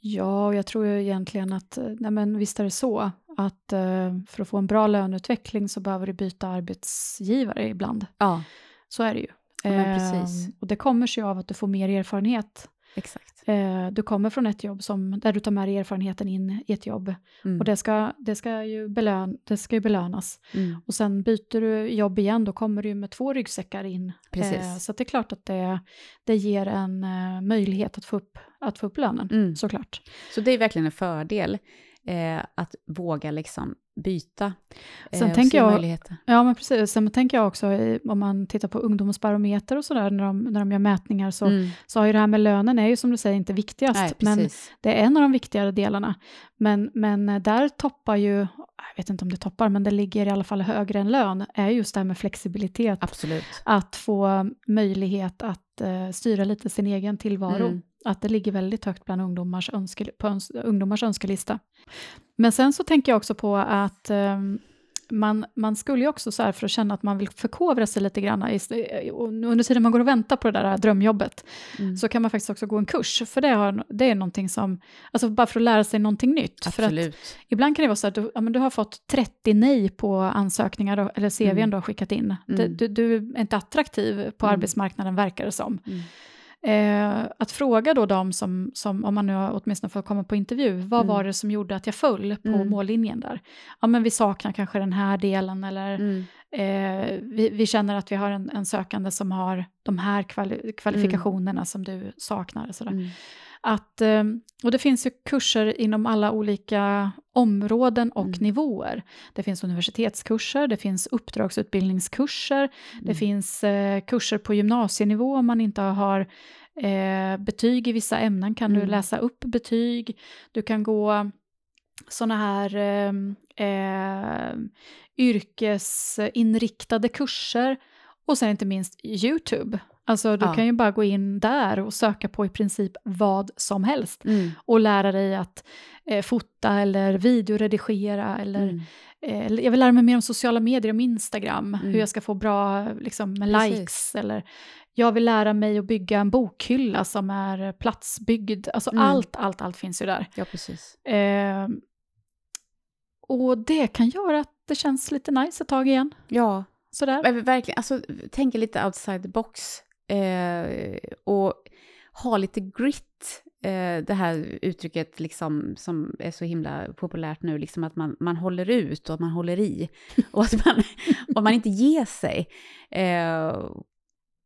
Ja, och jag tror ju egentligen att, eh, nej men visst är det så, att eh, för att få en bra löneutveckling så behöver du byta arbetsgivare ibland. Ja, Så är det ju. Ja, precis. Eh, och det kommer sig av att du får mer erfarenhet. Exakt. Eh, du kommer från ett jobb som, där du tar med dig erfarenheten in i ett jobb. Mm. Och det ska, det, ska ju belön, det ska ju belönas. Mm. Och sen byter du jobb igen, då kommer du med två ryggsäckar in. Precis. Eh, så det är klart att det, det ger en eh, möjlighet att få upp, att få upp lönen, Mm. såklart. Så det är verkligen en fördel eh, att våga liksom byta. eh, Sen tänker jag-. Ja, men precis. Sen tänker jag också, i- om man tittar på ungdomsbarometer och sådär, när de, när de gör mätningar, så, Mm. så har ju det här med lönen är ju som du säger inte viktigast, Nej, men det är en av de viktigare delarna. Men, men eh, där toppar ju, jag vet inte om det toppar, men det ligger i alla fall högre än lön, är just det här med flexibilitet. Absolut. Att få möjlighet att eh, styra lite sin egen tillvaro. Mm. Att det ligger väldigt högt bland ungdomars, önske, på öns, ungdomars önskelista. Men sen så tänker jag också på att ehm, man, man skulle ju också så här för att känna att man vill förkovra sig lite grann, under tiden man går och väntar på det där drömjobbet, mm. så kan man faktiskt också gå en kurs, för det, har, det är någonting som, alltså bara för att lära sig någonting nytt. Absolut. För att ibland kan det vara så att du, ja, men du har fått 30 nej på ansökningar, eller CVn mm. du har skickat in. Mm. Du, du, är inte attraktiv på mm. arbetsmarknaden, verkar det som. Mm. Eh, att fråga då dem som, som, om man nu har åtminstone får komma på intervju, vad mm. var det som gjorde att jag föll på mm. mållinjen där? Ja, men vi saknar kanske den här delen eller mm. eh, vi, vi, känner att vi har en, en, sökande som har de här kvali kvalifikationerna mm. som du saknar. Sådär. Att, eh, och det finns ju kurser inom alla olika områden och mm. nivåer. Det finns universitetskurser, det finns uppdragsutbildningskurser, mm. det finns eh, kurser på gymnasienivå om man inte har eh, betyg i vissa ämnen kan mm. du läsa upp betyg. Du kan gå sådana här eh, eh, yrkesinriktade kurser och sen inte minst YouTube. Alltså du ja. kan ju bara gå in där och söka på i princip vad som helst mm. och lära dig att eh, fota eller videoredigera eller mm. eh, jag vill lära mig mer om sociala medier, om Instagram, mm. hur jag ska få bra liksom, likes eller jag vill lära mig att bygga en bokhylla som är platsbyggd. Alltså mm. allt, allt, allt finns ju där. Ja, precis. Eh, och det kan göra att det känns lite nice ett tag igen. Ja, Sådär. Verkligen, alltså tänka lite outside the box. Eh, och ha lite grit. Eh, det här uttrycket liksom, som är så himla populärt nu, liksom att man, man håller ut och att man håller i. Och att man, och man inte ger sig. Eh,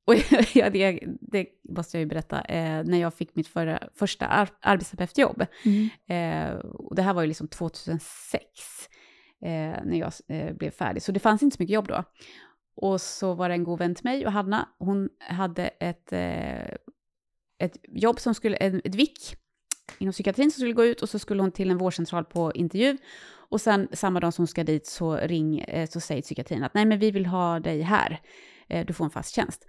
och ja, det, det, måste jag ju berätta, eh, när jag fick mitt förra, första ar arbetsterapeutjobb. Mm. Eh, det här var ju liksom 2006, eh, när jag eh, blev färdig, så det fanns inte så mycket jobb då. Och så var det en god vän till mig, och Hanna, hon hade ett, eh, ett jobb som skulle, ett VIK inom psykiatrin som skulle gå ut och så skulle hon till en vårdcentral på intervju. Och sen samma dag som hon ska dit så, ring, eh, så säger psykiatrin att nej men vi vill ha dig här, eh, du får en fast tjänst.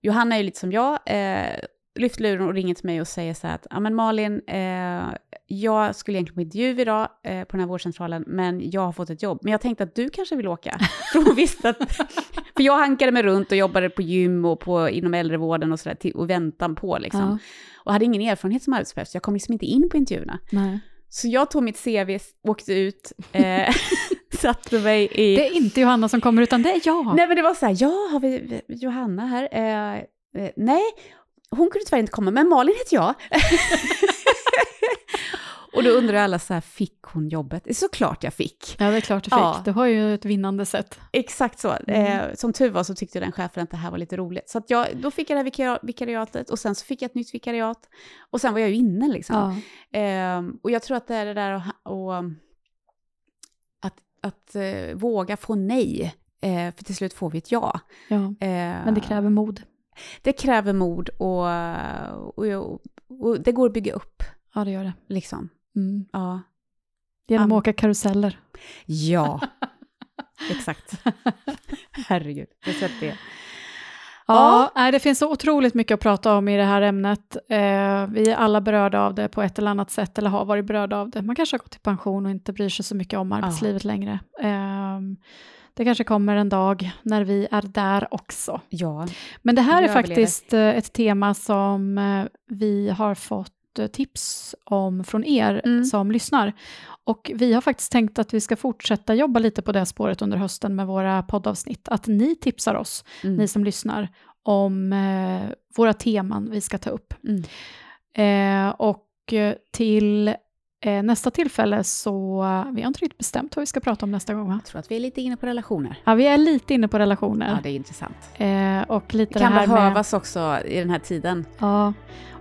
Johanna är ju lite som jag, eh, lyfter luren och ringer till mig och säger så här att, ja men Malin, eh, jag skulle egentligen på intervju idag eh, på den här vårdcentralen, men jag har fått ett jobb. Men jag tänkte att du kanske vill åka. För hon visste att, för jag hankade mig runt och jobbade på gym och på, inom äldrevården och sådär, och väntan på liksom. Ja. Och hade ingen erfarenhet som arbetsplatser, så jag kom liksom inte in på intervjuerna. Nej. Så jag tog mitt CV, åkte ut, eh, satte mig i... Det är inte Johanna som kommer, utan det är jag. Nej, men det var så här, ja, har vi Johanna här? Eh, eh, nej, hon kunde tyvärr inte komma, men Malin heter jag. och då undrar alla så här, fick hon jobbet? Såklart jag fick. Ja, det är klart du fick. Ja. Du har ju ett vinnande sätt. Exakt så. Mm. Eh, som tur var så tyckte den chefen att det här var lite roligt. Så att jag, då fick jag det här vikariatet och sen så fick jag ett nytt vikariat. Och sen var jag ju inne liksom. Ja. Eh, och jag tror att det är det där att, och, att, att uh, våga få nej. Eh, för till slut får vi ett ja. ja. Eh, men det kräver mod. Det kräver mod och, och, och, det går att bygga upp. Ja, det gör det. Liksom. Mm. Ja. Genom att åka karuseller. Ja, exakt. Herregud, det är det Ja, ja. det finns så otroligt mycket att prata om i det här ämnet. Eh, vi är alla berörda av det på ett eller annat sätt, eller har varit berörda av det. Man kanske har gått i pension och inte bryr sig så mycket om arbetslivet ja. längre. Eh, det kanske kommer en dag när vi är där också. Ja, Men det här är faktiskt eh, ett tema som eh, vi har fått eh, tips om från er mm. som lyssnar. Och vi har faktiskt tänkt att vi ska fortsätta jobba lite på det spåret under hösten med våra poddavsnitt. Att ni tipsar oss, mm. ni som lyssnar, om eh, våra teman vi ska ta upp. Mm. Eh, och till Eh, nästa tillfälle så, vi har inte riktigt bestämt vad vi ska prata om nästa gång va? Jag tror att vi är lite inne på relationer. Ja, vi är lite inne på relationer. Ja, det är intressant. Eh, och lite det kan det här behövas med, också i den här tiden. Ja,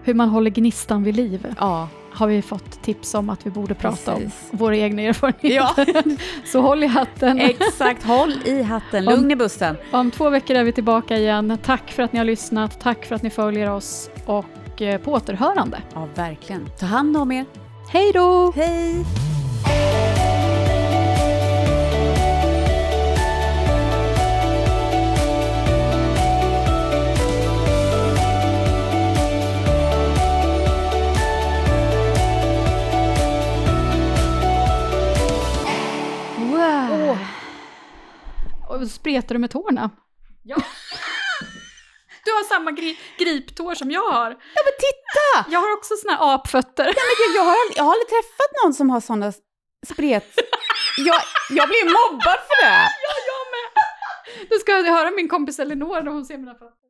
hur man håller gnistan vid liv. Ja. Har vi fått tips om att vi borde prata Precis. om. Våra egna erfarenheter. Ja. så håll i hatten. Exakt, håll i hatten. Lugn i bussen. Om två veckor är vi tillbaka igen. Tack för att ni har lyssnat. Tack för att ni följer oss. Och eh, på återhörande. Ja, verkligen. Ta hand om er. Hej då! Hej! Wow. spretar du med tårna? Ja. Du har samma gri griptår som jag har. Ja men titta! Jag har också såna här apfötter. Ja, men jag, jag, har, aldrig- jag har aldrig träffat någon som har sådana spret... Jag, jag blir mobbad för det! Ja, jag med! Du ska höra min kompis Elinor när hon ser mina fötter.